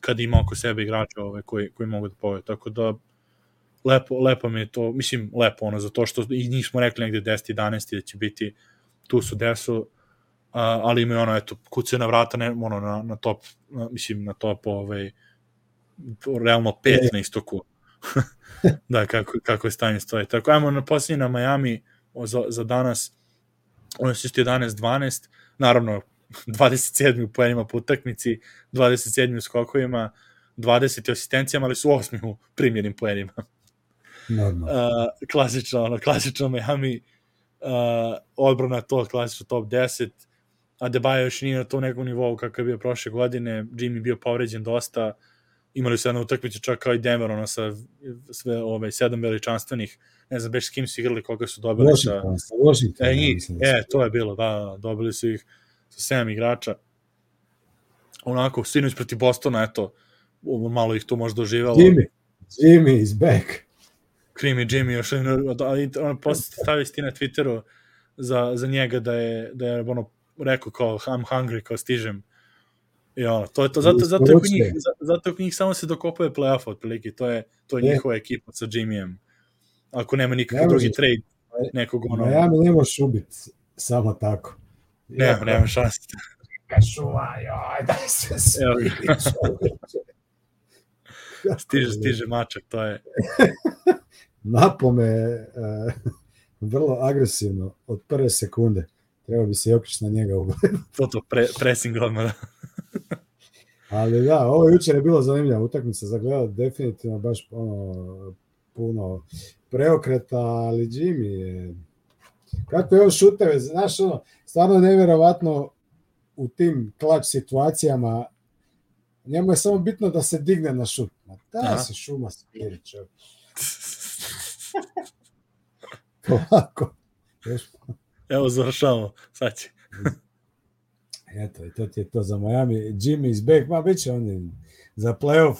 kad ima oko sebe igrača ove, koji, koji mogu da pogode. Tako da, lepo, lepo mi je to, mislim, lepo ono, zato što i njih smo rekli negde 10, 11 da će biti, tu su desu, ali imaju ono, eto, kuce na vrata, ne, ono, na, na top, na, mislim, na top, ovaj, realno pet na istoku. (laughs) da, kako, kako je stanje stoji. Tako, ajmo na posljednje na Miami za, za danas, ono su isto 11-12, naravno, (laughs) 27. u poenima po utakmici, 27. u skokovima, 20 asistencijama, ali su 8. u primjenim poenima. Uh, klasično, ono, klasično Miami, uh, odbrana to, klasično top 10, a Debajo još nije na tom nekom nivou kakav je bio prošle godine, Jimmy bio povređen dosta, imali su jednu utakmicu čak kao i Denver, ono, sa sve, ove, sedam veličanstvenih, ne znam, beš s kim su igrali, koga su dobili Washington, sa... Washington, e, njih, da e, to je bilo, da, da, dobili su ih sa sedam igrača. Onako, sinoć proti Bostona, eto, malo ih tu možda oživalo. Jimmy, Jimmy is back. Creamy Jimmy još ali on postavio ti na Twitteru za, za njega da je, da je ono rekao kao I'm hungry, kao stižem I ono, to je to, zato, zato, zato, njih, zato njih samo se dokopuje playoff otprilike, to je, to je njihova ekipa sa Jimmyjem. Ako nema nikakav drugi trade, nekog ono... Miami ne možeš ubiti samo tako. Ne, nema šanse. Šuva, joj, (laughs) daj se (laughs) stiže, stiže mačak, to je... Napome uh, vrlo agresivno od prve sekunde. Treba bi se Jokić na njega ugledati. (laughs) to to, pre, pressing odmah. (laughs) Ali da, ovo jučer je bilo zanimljiva utakmica za gledat, definitivno baš ono, puno preokreta, ali Jimmy je... Kako je on šuteve, znaš ono, stvarno nevjerovatno u tim klač situacijama njemu je samo bitno da se digne na šut. Ma da se šuma smiri čovjek. (laughs) Polako. Evo završamo, sad će. (laughs) Eto, i to ti je to za Miami. Jimmy is back, ma bit će oni za playoff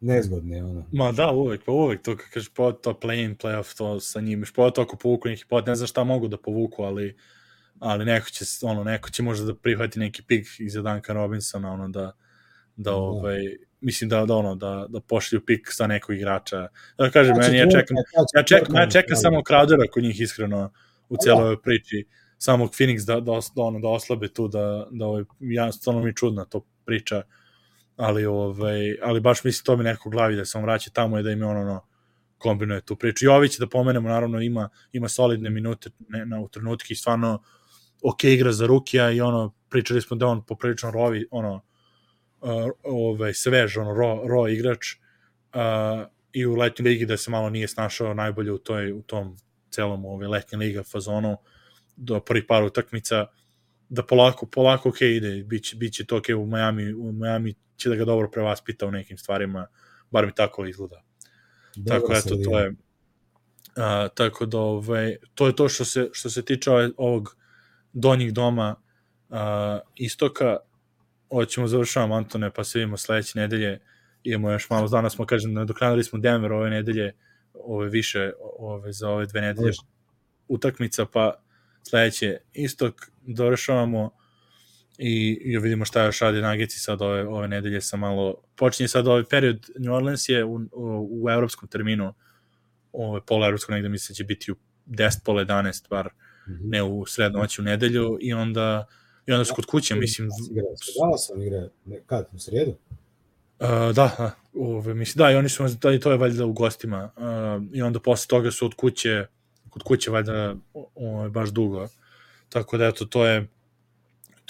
nezgodni, ono. Ma da, uvek, pa uvek, to kad kažeš po to play-in, playoff, to sa njim, po to ako povuku neki pot, ne znam šta mogu da povuku, ali ali neko će, ono, neko će možda da prihvati neki pik iza Danka Robinsona, ono, da, da, da. ovaj, mislim da, da ono da da pošalju pik sa nekog igrača. Da kažem, znači, meni ja čekam ja čekam, ja čekam samo Crowdera kod njih iskreno u celoj ovoj priči. Samog Phoenix da, da, da, ono, da oslabe tu, da, da ovaj, ja, stvarno mi čudna to priča, ali, ovaj, ali baš mislim to mi neko glavi da se on vraća tamo i da im ono, ono kombinuje tu priču. Jović, da pomenemo, naravno ima, ima solidne minute ne, na, u trenutki stvarno ok igra za Rukija i ono, pričali smo da on poprilično rovi, ono, uh, ovaj, svež, ono, ro, ro igrač uh, i u letnjoj ligi da se malo nije snašao najbolje u, toj, u tom celom ovaj, letnje liga fazonu do prvih par utakmica da polako, polako ok ide, biće, biće to ok u Miami, u Miami će da ga dobro prevaspita u nekim stvarima, bar mi tako izgleda. Dobro tako, eto, to je uh, tako da, ovaj, to je to što se, što se tiče ovog donjih doma uh, istoka, hoćemo završavamo Antone, pa se vidimo sledeće nedelje, imamo još malo, danas smo, kažem, nadoknadili smo Denver ove nedelje, ove više, ove, za ove dve nedelje utakmica, pa sledeće istok dovršavamo i, i vidimo šta još radi Nagici sad ove, ove nedelje sa malo, počinje sad ovaj period, New Orleans je u, u, u evropskom terminu, ove, pola evropsko negde mislim da će biti u 10, pola 11, bar mm -hmm. ne u srednoći u nedelju i onda I onda su kod kuće, mislim... Dala sam igra, kad, u sredu? Uh, da, da, ove, mislim, da, i oni su, da, i to je valjda u gostima, uh, i onda posle toga su od kuće, kod kuće valjda o, baš dugo, tako da, eto, to je,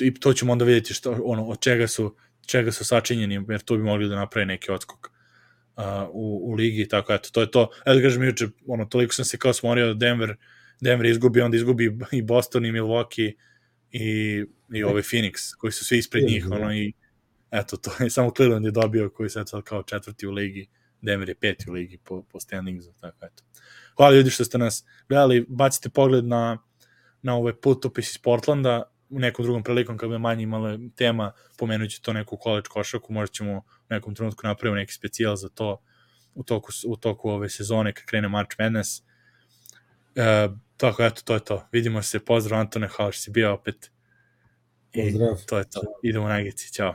i to ćemo onda vidjeti što, ono, od čega su, čega su sačinjeni, jer tu bi mogli da naprave neki odskok uh, u, u ligi, tako, eto, to je to. Eto, kažem, juče, ono, toliko sam se kao smorio da Denver, Denver izgubi, onda izgubi i Boston i Milwaukee, i, i ovaj Phoenix, koji su svi ispred njih, ono i eto, to je (laughs) samo Cleveland je dobio koji se sad kao četvrti u ligi, Denver je peti u ligi po, po standingsu, tako eto. Hvala ljudi što ste nas gledali, bacite pogled na, na ove putopis iz Portlanda, u nekom drugom prilikom kad bi manje imala tema, pomenut ću to neku college košaku, možda ćemo u nekom trenutku napraviti neki specijal za to u toku, u toku ove sezone kad krene March Madness. E, Tako, eto, to je to. Vidimo se, pozdrav Antone, hvala što si bio opet. I pozdrav. to je to. Idemo na Nagici, čao.